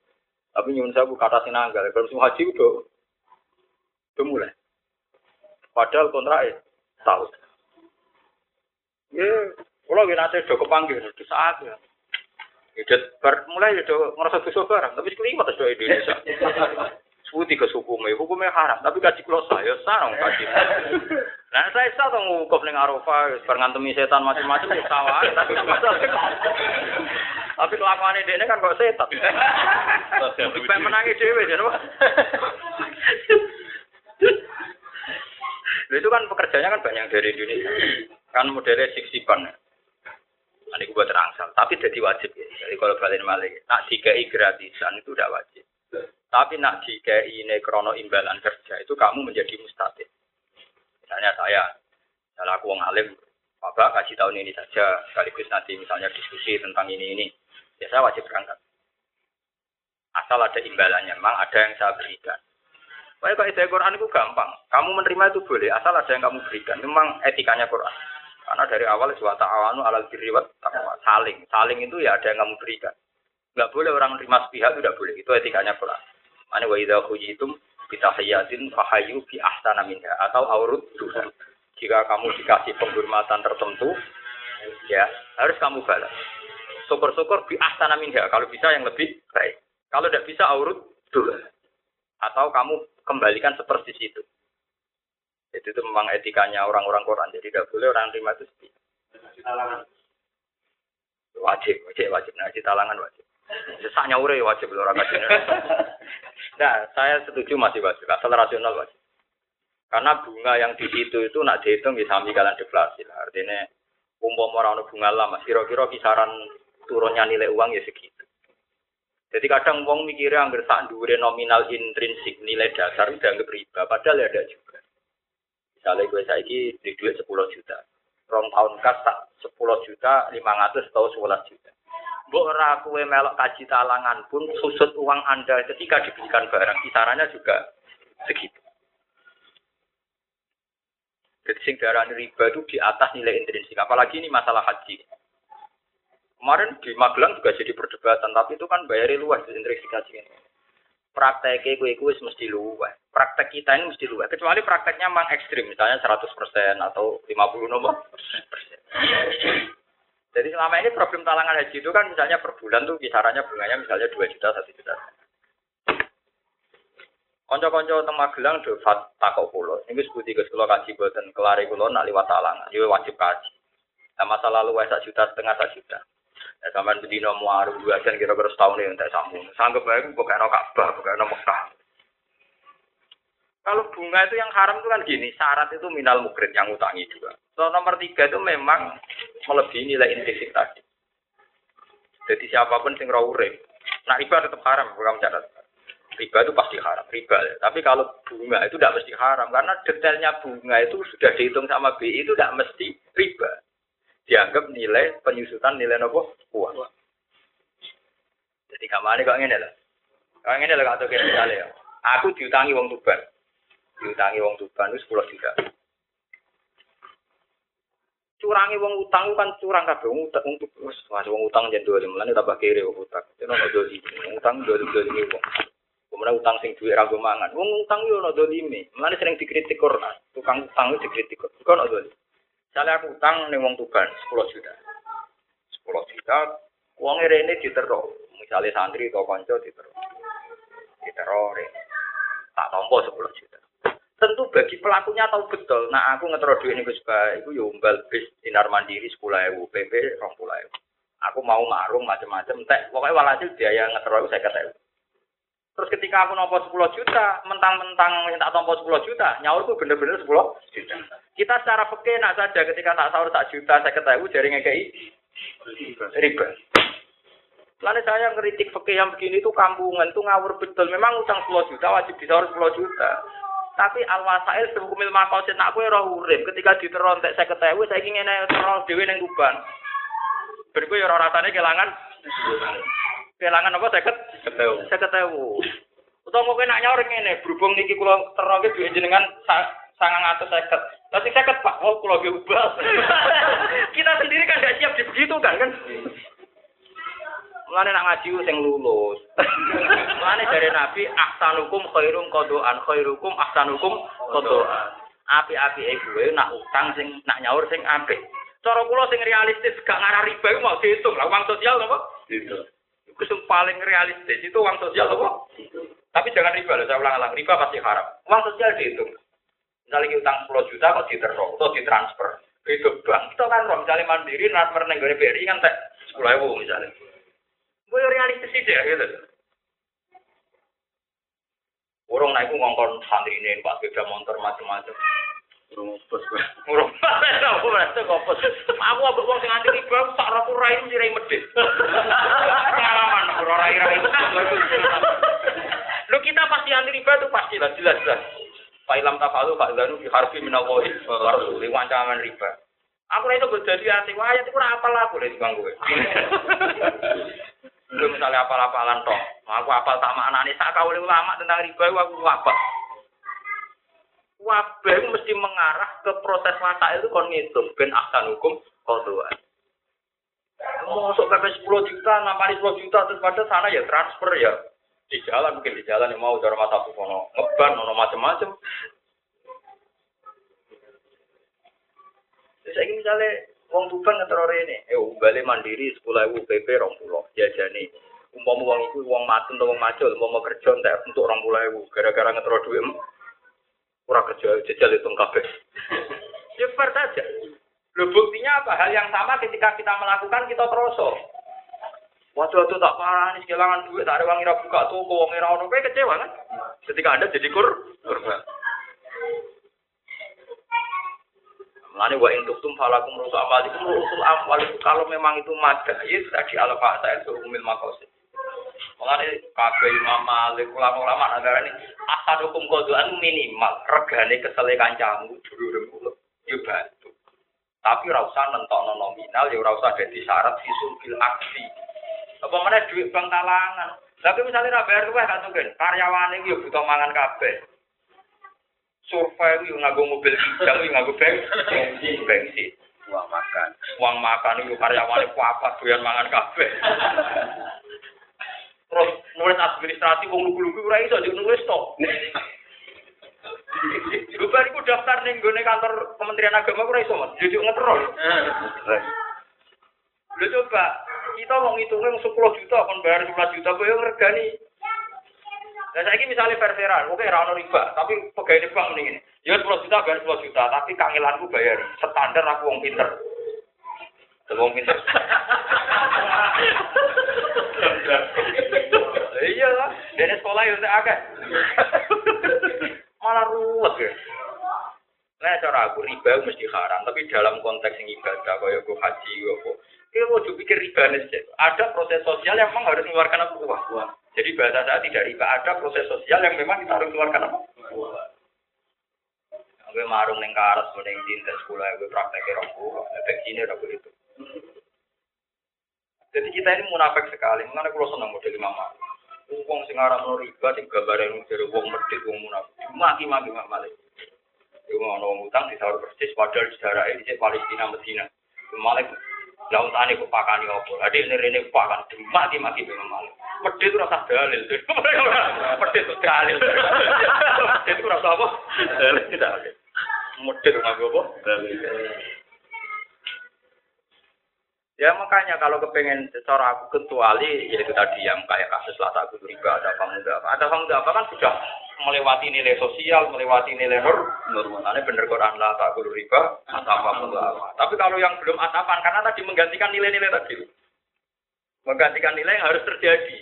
Tapi nyun saya buka atas sinanggal. Kalau musim haji udah, udah mulai. Padahal kontrak ya, tahu. Ya, kalau kita nanti udah kepanggil, udah saat ya. Ya, mulai udah ngerasa besok barang, tapi sekelimat sudah Indonesia. Suti ke hukumnya, hukumnya haram, tapi gaji kulo saya sarang gaji. Nah saya sah tuh ngukuf ning Arafah, berngantemi setan macam-macam ya sawah, tapi tapi kelakuan ini kan kok setan. Supaya menangi dewe, jadi itu kan pekerjaannya kan banyak dari Indonesia. Kan modelnya siksipan. Nah, ini gue terangsal. Tapi jadi wajib ya. Jadi kalau balik balik, nak dikai gratisan itu udah wajib. Tapi nak dikai ini krono imbalan kerja itu kamu menjadi mustahil. Misalnya saya, saya aku wong alim, Bapak kasih tahun ini saja, sekaligus nanti misalnya diskusi tentang ini ini, ya saya wajib berangkat. Asal ada imbalannya, memang ada yang saya berikan. Pokoknya kalau ide Quran itu gampang. Kamu menerima itu boleh, asal ada yang kamu berikan. Memang etikanya Quran. Karena dari awal suatu awanu alal diriwat saling. Saling itu ya ada yang kamu berikan. Enggak boleh orang menerima sepihak itu tidak boleh. Itu etikanya Quran. Mana wa idza khujitum bitahiyatin fahayu bi ahsana minha atau aurud Jika kamu dikasih penghormatan tertentu, ya harus kamu balas. Syukur-syukur bi ahsana minha kalau bisa yang lebih baik. Kalau tidak bisa aurud dua. Atau kamu kembalikan seperti itu. Jadi itu memang etikanya orang-orang Quran. Jadi tidak boleh orang terima itu setia. Wajib, wajib, wajib. Nah, talangan wajib. Sesaknya ure wajib orang wajib. Nah, saya setuju masih wajib. Asal rasional wajib. Karena bunga yang di situ itu nak dihitung bisa sami kalian deflasi. Artinya umpama orang bunga lama, kira-kira kisaran turunnya nilai uang ya segitu. Jadi kadang uang mikirnya anggar sak dure nominal intrinsik nilai dasar udah anggap riba, padahal ya ada juga. Misalnya gue saiki di duit 10 juta, rong tahun kas tak 10 juta, 500 atau 11 juta. Mbok ora kowe melok kaji talangan pun susut uang Anda ketika diberikan barang kisarannya juga segitu. Jadi sing riba itu di atas nilai intrinsik. Apalagi ini masalah haji. Kemarin di Magelang juga jadi perdebatan, tapi itu kan bayari luas di intrinsik haji ini. Prakteknya gue gue mesti luas. Praktek kita ini mesti luas. Kecuali prakteknya memang ekstrim, misalnya 100% atau 50 nomor. Jadi selama ini problem talangan haji itu kan misalnya per bulan tuh kisarannya bunganya misalnya 2 juta, 1 juta. Konco-konco teng Magelang do takok kula. Niku sebuti Gus kula kaji boten kelare kula nak liwat talangan. Yo wajib kaji. Nah, masa lalu wae sak juta setengah sak juta. Ya sampean bedino muaru dua kira-kira setahun ya entek sambung. Sanggep bae kok kena Ka'bah, kok kena Mekah. Kalau bunga itu yang haram itu kan gini, syarat itu minal mukrid yang utangi juga. So, nomor tiga itu memang melebihi nilai intrinsik tadi. Jadi siapa pun sing urip, nah riba tetap haram, bukan catat. Riba itu pasti haram, riba. Ya. Tapi kalau bunga itu tidak mesti haram, karena detailnya bunga itu sudah dihitung sama BI itu tidak mesti riba. Dianggap nilai penyusutan nilai nopo uang. Jadi kamane kok ngene lah. Kok ngene lah atau kayak misalnya ya. Aku diutangi uang tuban diutangi wong Tuban itu 10 juta. Curangi wong utang kan curang kabeh wong utang untuk wis wong utang jen dua lima tambah kiri wong utang. Itu ono doli. Wong utang lima doli wong. Kemudian utang sing duit ragu mangan. Wong utang yo ono doli me. Mulane sering dikritik Quran. Tukang utang itu dikritik. Kok ono doli. Misalnya aku utang ning wong Tuban 10 juta. 10 juta uang rene diterok. Misalnya santri atau kanca diterok. Diterok tak tompo 10 juta. Tentu bagi pelakunya tahu betul. Nah aku ngetro duit ini Gus itu ya umbal bis dinar mandiri sepuluh ewu, PP rong puluh ewu. Aku mau marung macam-macam. Tek pokoknya walhasil biaya ngetro itu saya kata Terus ketika aku nompo 10 juta, mentang-mentang minta tompo 10 juta, nyaur itu bener-bener 10 juta. Kita secara peke nak saja ketika tak sahur tak juta, saya ketahui jari ngekei riba. Lalu saya ngeritik peke yang begini itu kampungan, itu ngawur betul. Memang utang 10 juta wajib disahur 10 juta. Tapi al wasail sebukumil makosid nak kue roh urip ketika diterontek saya ketahui saya ingin roh dewi neng kuban. Beriku ya rasanya kehilangan kehilangan apa saya ketahui. Saya ketahui. Utang mau kena nyaur ini berhubung niki kulo terong ke duit jenengan sangang atau seket. Tapi seket pak, oh kulo ubah. Kita sendiri kan gak siap di begitu kan kan. Mulane nak ngaji sing lulus. Mulane dari Nabi ahsanukum khairum qadoan khairukum ahsanukum qadoan. Api-api e gue nak utang sing nak nyaur sing apik. Cara kula sing realistis gak ngarah riba iku mau dihitung lah uang sosial apa? Itu. Itu sing paling realistis itu uang sosial apa? Tapi jangan riba loh, saya ulang-ulang. Riba pasti haram. Uang sosial dihitung. Misalnya utang 10 juta kok diterok atau ditransfer. Itu bank. Itu kan misalnya mandiri transfer nenggone BRI kan tak 10 ribu misalnya. Gue realistis sih deh gitu. Orang naik ngongkon santri ini, pak sepeda motor macam-macam. Urung bos gue. Urung apa berarti bos. Aku abek wong sing anti riba tak ora rai mesti rai medhit. Pengalaman ora rai rai. Lu kita pasti anti riba itu pasti lah jelas jelas. Pak Ilham Tafalu, Pak Zanu, di Harfi Minawahi, Rasul, ancaman riba. Aku itu gue jadi anti wayat, itu apa lah aku dari bang gue. Lu misalnya apal-apalan toh, aku apal tak maknane sak kawule ulama tentang riba aku apa? Wabah mesti mengarah ke proses mata itu kon ngitung ben ahsan hukum qadwa. Masuk PP 10 juta, namari 10 juta terus pada sana ya transfer ya. Di jalan mungkin di jalan yang mau cara mata ono ngeban ono macam-macam. Saya ingin misalnya Wong Tuban ngetero rene, eh balik mandiri 10.000 PP 20 jajane. Umpama wong iku wong matun atau wong macul, mau kerja entek untuk 20.000 gara-gara ngetero duit ora kerja jajal itu kabeh. Ya fair saja. Lo buktinya apa? Hal yang sama ketika kita melakukan kita terus. Waduh, tak parah nih kehilangan duit, tak ada uang buka toko, uang ira ono, kecewa kan? Ketika Anda jadi kur, kurban. Mulane wa intuk tum falakum rusul amalikum rusul amwal itu kalau memang itu madai tadi ala fa'ta itu umil makosid. Mulane kabeh Imam Malik ulama-ulama ini asadukum kodoan minimal regane kesele kancamu dulure kula yo bantu. Tapi ora usah nentokno nominal ya ora usah dadi syarat sisul fil aksi. Apa mana duit bank talangan. Tapi misalnya ra bayar tuh kan karyawan iki yo butuh mangan kabeh survei itu nganggo mobil kijang itu nganggo bensin. Bensin. Uang makan. Uang makan itu karyawan itu apa doyan mangan kafe terus nulis administrasi wong lugu-lugu ora iso jadi nulis to. Gue iku daftar ning gone kantor Kementerian Agama ora iso Mas. Jadi ngetrol. Lu coba kita mau ngitungin 10 juta kon bayar 11 juta kowe ngergani Nah, saya misalnya verseran, oke, rano riba, tapi pegawai bank ini, ya 10 juta, bayar 10 juta, tapi kangelanku bayar, standar aku wong pinter. Wong pinter. iya lah, dari sekolah ya agak. Malah ruwet ya. Nah, cara aku riba mesti haram, tapi dalam konteks yang ibadah, kaya aku haji, aku, kita mau pikir riba nih, ada proses sosial yang memang harus mengeluarkan apa uang. Jadi bahasa saya tidak riba, ada proses sosial yang memang kita harus keluarkan apa? Gue marung neng karas, neng dintes sekolah, gue praktek rokok, efek sini udah begitu. Jadi kita ini munafik sekali, mana kalau senang model mama. Uang sing aran riba, sing gambar yang dari uang medit, uang munafik. Maki maki mak malik. Mau ngomong utang di sahur persis, padahal sejarah ini Palestina Medina. Malik Lalu tani kupakani apa? Jadi ini ini kupakan mati mati memang malu. Pedih itu rasa dalil. Pedih itu dalil. Pedih itu rasa apa? Dalil dalil. Pedih itu apa? Dalil. Ya makanya kalau kepengen secara aku kecuali yaitu tadi yang kayak kasus lah aku riba ada apa ada pemuda apa kan sudah melewati nilai sosial melewati nilai nur normalnya bener Quran lah tak riba apa apa tapi kalau yang belum atapan karena tadi menggantikan nilai-nilai tadi menggantikan nilai yang harus terjadi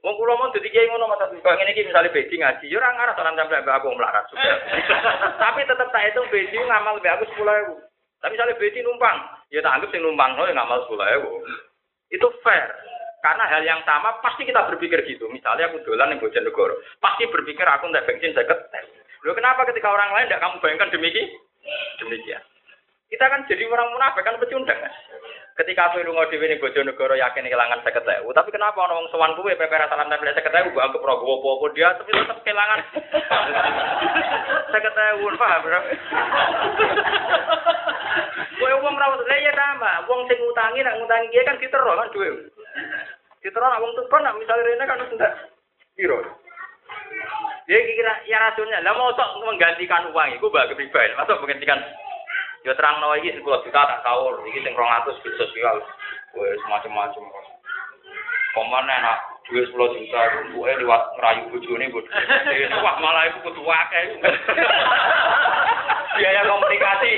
Wong kula mau dadi kiai ngono mata kok ngene iki misale bedi ngaji yo ora ngarah salam sampe aku melarat sudah. Tapi tetep tak itu bedi ngamal mbak aku 10.000. Tapi misalnya bedi numpang, ya tak anggap sing numpang ya ngamal sepuluh ewu. Itu fair. Karena hal yang sama pasti kita berpikir gitu. Misalnya aku dolan yang Bojonegoro, pasti berpikir aku ndak bensin saya tes. Loh kenapa ketika orang lain tidak kamu bayangkan demikian? Demikian. Kita kan jadi orang munafik kan pecundang kan. Ketika aku lunga dhewe ning Bojonegoro yakin kehilangan 50.000, tapi kenapa ana wong sowan kuwe pepe salam tempel 50.000 mbok anggap rogo apa dia tapi tetap kehilangan 50.000 paham bro? Kowe wong ra lha ya tambah, wong sing ngutangi nak ngutangi dia kan ditero kan duwe. Ditero nak wong tuban nak misale rene kan ndak piro. Dia kira ya rasulnya, lah mau menggantikan uang itu bagi pribadi, masuk menggantikan Ya terang nawa iki 10 juta tak sahur, iki sing 200 bis sosial. Wes macam-macam. Pemane nak duit 10 juta buke liwat ngerayu bojone bud. Wah malah iku kudu akeh. Biaya komunikasi.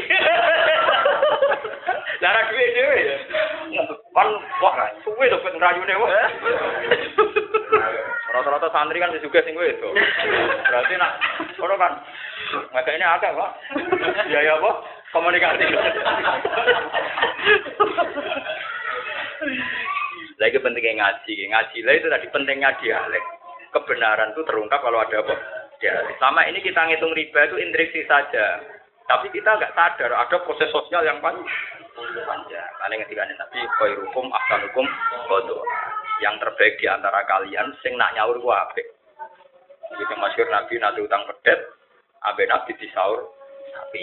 Lara duit dhewe ya. Kan wah suwe to ben ngrayune wah. Rata-rata santri kan juga sing itu. Berarti nak ora kan. Maka ini akeh, Pak. Biaya apa? komunikasi. Lagi pentingnya ngaji, ngaji lah itu tadi pentingnya dialek. Kebenaran itu terungkap kalau ada apa? Dialek. Sama ini kita ngitung riba itu intriksi saja. Tapi kita nggak sadar ada proses sosial yang panjang. Karena ketika Nabi khairukum ahsanukum bodoh. Yang terbaik di antara kalian sing nak nyaur ku apik. Jadi masyur Nabi nanti utang pedet, abe Nabi disaur sapi.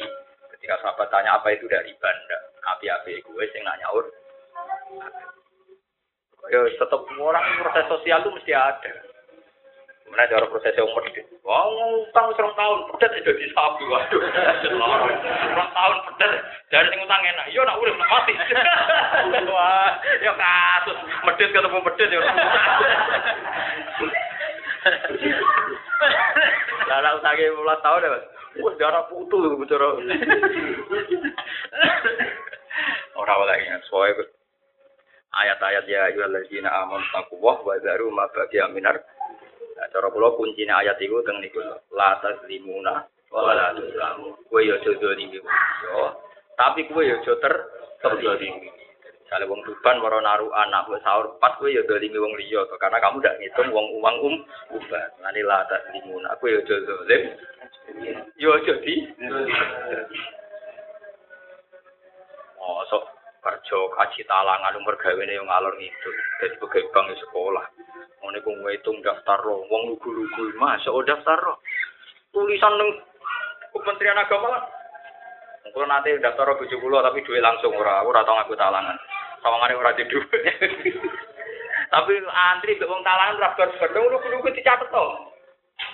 Ketika sahabat tanya apa itu dari banda, api-api gue sing nak nyaur. Ya tetap orang proses sosial itu mesti ada. Mana cara proses yang medit. Wah, ngutang serong tahun, pedet itu di sapi. Waduh, serong tahun pedet. Dari sing utang enak. Iya, nak urip nak mati. Wah, ya kasus. Medit ketemu medit ya. Lah utange 15 tahun ya, Mas. Wah, darah putu bicara. Ora oleh ingat, soalnya ayat-ayat ya ayyuhalladzina amanu taqwa wa dharu ma baqiya minar Nah, cara kula kuncine ayat iku teng niku la tazlimuna wa la tuzlamu. Kowe yo aja dolimi yo. Tapi kowe yo aja ter terdolimi. Kalau wong tuban maro naruh anak wis sahur pas kowe yo dolimi wong liya karena kamu ndak ngitung wong uang um ubah. Nani la tazlimuna. Kowe yo aja dolim. Yo aja di. Kerja kaji talangan umur gawene yang ngalor ngidul dadi pegawai bank sekolah ngene ku ngitung daftar lo wong lugu-lugu masuk oh daftar lo tulisan nang Kementerian Agama Kalau nanti daftar bojo kula tapi duit langsung ora ora tau ngaku talangan. Sawangane ora di duit. tapi antri mbek wong talangan ora bar-bar lugu-lugu dicatet to.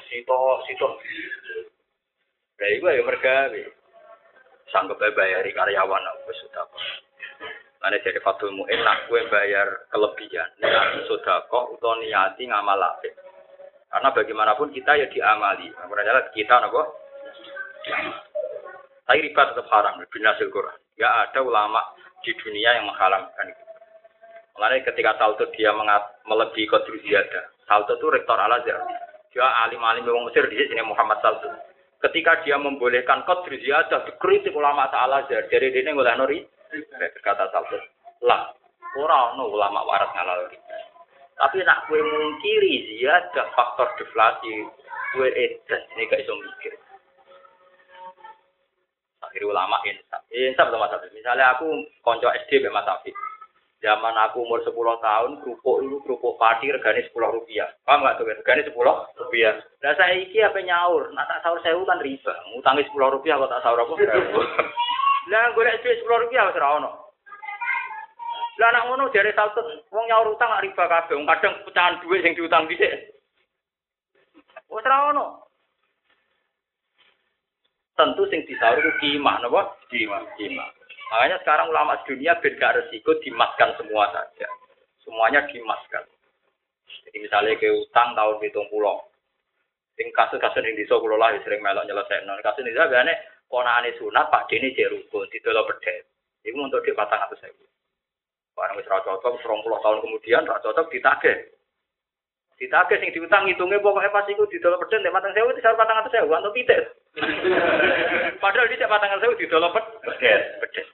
Sito sito. Lah iku ya mergawe. Sanggup bayari karyawan wis sudah Ane jadi fatul mu'in nak kue bayar kelebihan. Niati sodako atau niati ngamal apik. Karena bagaimanapun kita ya diamali. Makanya kita nopo. Tapi riba tetap haram. Binasil Quran. Ya ada ulama di dunia yang mengharamkan itu. Mulanya ketika Salto dia melebihi kodru ziyadah. Salto itu rektor Al-Azhar. Dia alim-alim orang Mesir di sini Muhammad Salto. Ketika dia membolehkan kodru ziyadah, dikritik ulama Al-Azhar. Jadi dia ngulai nori kata salbut lah ora ono ulama waras ngalal tapi nak kue mungkiri ada faktor deflasi kue edan ini gak iso mikir. Akhirnya ulama insaf. Insaf sama Mas misalnya aku konco SD be Mas zaman aku umur 10 tahun kerupuk itu kerupuk padi regane 10 rupiah. Paham gak tuh? Regane 10 rupiah. Nah saya iki apa nyaur? Nah tak sahur sewu kan riba ngutangi 10 rupiah kok tak sahur apa Lah golek dhuwit 10 rupiah wis ora ono. Lah anak ngono jare saltut wong nyaur utang gak riba kabeh, kadang pecahan dhuwit sing diutang dhisik. Wis ora ono. Tentu sing disaur itu kimah, napa? Kimah, kimah. Makanya sekarang ulama dunia ben gak resiko dimaskan semua saja. Semuanya dimaskan. Jadi misalnya ke utang tahun hitung pulau. Sing kasus-kasus yang di kula lah sering melok nyelesaikan. Kasus ini gane ponane sunat Pak Dene jek rukun didolo pedet. Iku untuk di atau saya. Barang wis ra cocok 20 tahun kemudian ra cocok ditagih. Ditagih sing diutang ngitungnya pokoknya pas iku didolo pedet nek matang sewu disar patang atau sewu atau pitik. Padahal di patang sewu didolo pedet. Pedet.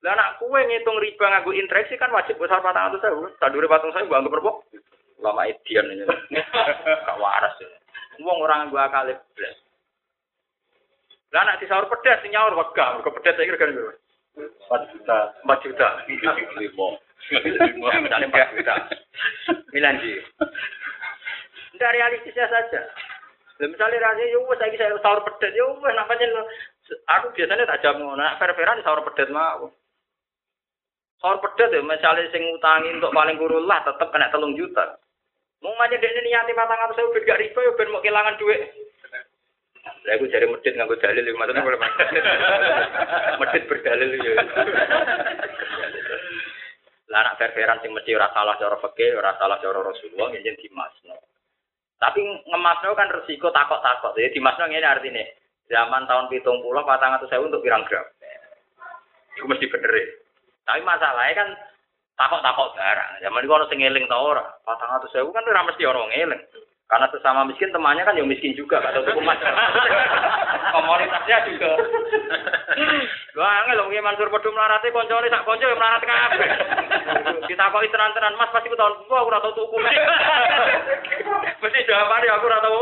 Lah anak kue ngitung riba nganggo interaksi kan wajib besar patang atau sewu. Sadure patang sewu anggap berapa? Lama edian ini. Gak waras ya. Wong orang nganggo akal blas. Lah anak disaur pedas nyaur wega, mergo pedas saya kira kan 4 juta. 4 juta. 5. 5. Misalnya 4 juta. Milan ji. Tidak realistisnya saja. Lah misalnya rasanya yo wis saiki saya sahur pedas yo wis nak pancen aku biasanya tak jam ngono, nak fair-fairan sahur pedas mau. Sahur pedas ya misalnya sing ngutangi untuk paling kurullah tetep kena telung juta. Mau aja dene niati matang atau saya gak riba yo ben mau kehilangan duit. Lah aku cari medit nganggo dalil iki maksudnya boleh Medit berdalil ya. Lah anak fair-fairan sing mesti ora salah cara fikih, ora salah cara Rasulullah yen dimasno. Tapi ngemasno kan resiko takok-takok. Jadi dimasno ngene artinya zaman tahun pitung puluh patang atau saya untuk pirang gram. Itu mesti bener ya. Tapi masalahnya kan takok-takok barang. Zaman itu orang sing eling ta ora. Saya kan ora mesti orang eling. Karena sesama miskin temannya kan yang miskin juga, kata tuku mas. Komunitasnya juga. Gua angel loh, Mansur Pedu melarati koncone sak konco yang melarat kabeh. Kita kok tenan-tenan Mas pasti tahun gua aku ora tau tuku. Mesti jawabannya aku ora tau.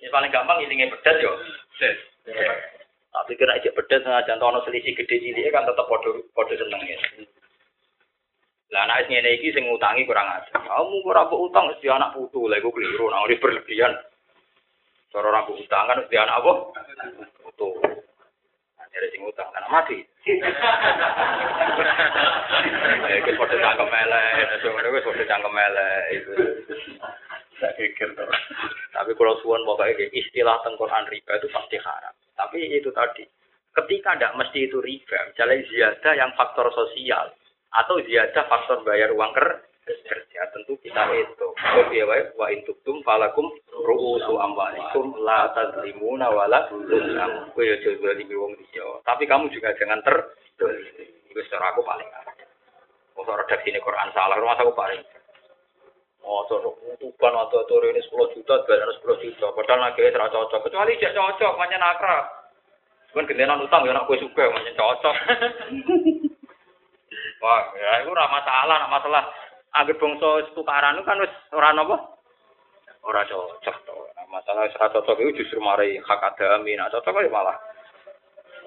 Ini paling gampang ilinge pedet yo. Tapi kira aja pedet sengaja ono selisih gede cilik kan tetep padha padha seneng ya. Lah anak ngene iki sing ngutangi kurang ajar. Kamu ora utang mesti anak putu, lha iku keliru, nah ora berlebihan. Cara ora utang kan mesti anak apa? Putu. Jadi sing ngutang, kan mati. Ya iki padha cangkem elek, ngono wis padha cangkem elek itu. Geger to. Tapi kalau suwon pokoknya kayak istilah tengkoran riba itu pasti haram. Tapi itu tadi, ketika tidak mesti itu riba, misalnya ziyadah yang faktor sosial, atau ziyadah faktor bayar uang ker kerja, tentu kita itu. Oke, baik, wa intuktum falakum ru'usu amwalikum la tadlimuna wala tuzlam. Kowe ya coba di wong dia. Tapi kamu juga jangan ter itu secara aku paling Kalau redaksi ini Quran salah, rumah aku paling Oh, tuh, tuban atau tuh ini 10 juta, bayaran 10 juta. Padahal lagi serah cocok. Kecuali dia cocok, makanya nakra. Cuman gendenan utang ya nak kue suka, makanya cocok. Wah, ya itu ramah masalah, nak masalah. Agar bangsa tukaran kan wis ora napa? Ora cocok to. Nah, masalah ora cocok itu justru mari hak adami, nak cocok ya malah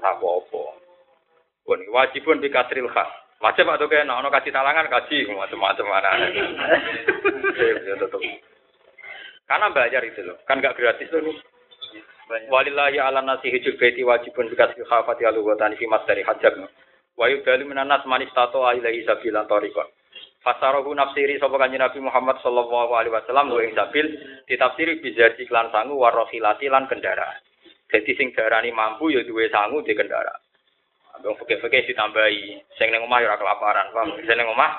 apa-apa. Wah, wajibun khas. Wajib atau kayak nah, kasih talangan kaji macam-macam mana. ya tetap. Karena bayar itu loh, kan gak gratis loh nih. Walillahi ala nasi hijab baiti wajibun bikas khafati alu wa tani fi dari hajab. Wa yudalu minan nas manis tato ilaihi sabilan tariqan. Fasarohu nafsiri sapa kanjeng Nabi Muhammad sallallahu alaihi wasallam wa ing sabil ditafsiri bisa iklan sangu warohilati lan kendaraan. Jadi sing darani mampu ya duwe sangu di kendaraan. Wong fikih-fikih ditambahi, sing ning omah ya ora kelaparan, paham? Sing ning omah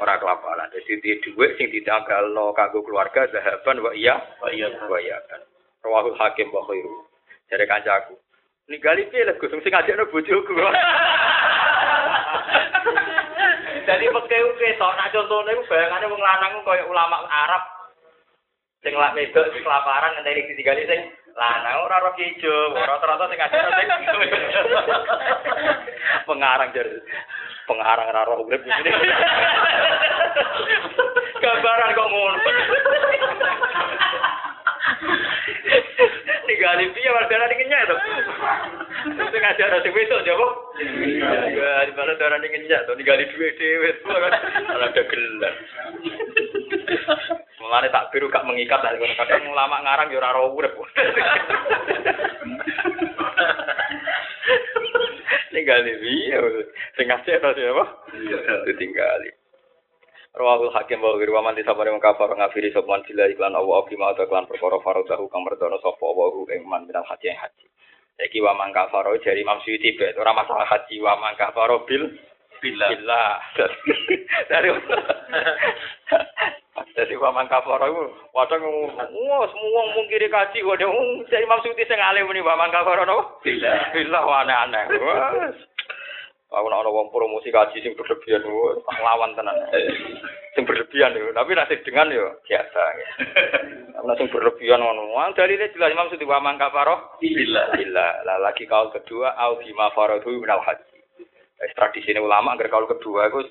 ora kelaparan. Dadi di dhuwit sing ditanggalno kanggo keluarga zahaban wa iya wa iya wa iya kan. Rawahul Hakim wa khairu. Jare kancaku. Ninggali piye lek Gus sing ngajakno bojoku. Jadi pakai uke tok nak contone iku bayangane wong lanang koyo ulama Arab sing lak wedok sing kelaparan ngenteni ditinggali sing lanang ora ora ijo, rata-rata sing ngajar sing pengarang jar. Pengarang ora ora urip ngene. Gambaran kok ngono. Tinggali piye wargane iki nyek to. Sing ngajar sing wedok jowo. Ya, di mana darane ngenyek to tinggali duwe dhewe. Ora ada gelar. Mulane tak biru gak mengikat lah kadang ulama ngarang ya ora ora urip. Tinggali piye sing ngasih to apa? Iya, ditinggali. Rawahul Hakim wa ghairu man disabare wong kafir ngafiri sopan sila iklan Allah bima ta klan perkara faradahu kang merdono sapa wa ing man minal haji haji. Iki wa man kafaro jari Imam Suyuti bet ora masalah haji wa man kafaro bil billah. Dari Jadi paman kafaro itu, wadah wah semua mungkiri kaji, wadah jadi maksudnya sing alim ini paman kafaro no? Bila, bila aneh-aneh. Aku nak wong promosi kaji sing berlebihan, lawan tenan. Sing berlebihan yo, tapi nasib dengan yo biasa. Nah sing berlebihan ngono. Wong dalile jelas Imam Sudi wa man kafaro bila. Bila. Lah lagi kaul kedua au bima faradu minal haji. Tradisi ulama agar kaul kedua itu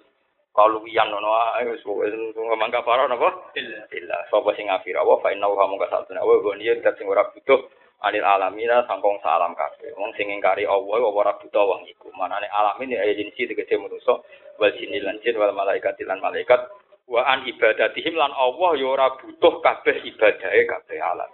kalau wiyan nono ae wis wis ngomong kafara napa? Illa. Illa. Sapa sing ngafira wa fa inna wa mungka satuna wa goniyen dat sing ora butuh anil alamina sangkong salam kabeh. Wong sing ngingkari Allah ora butuh wong iku. Manane alamin ya jinsi tegese manusa wal jinni lan jin wal malaikat lan malaikat wa an ibadatihim lan Allah ya ora butuh kabeh ibadahe kabeh alam.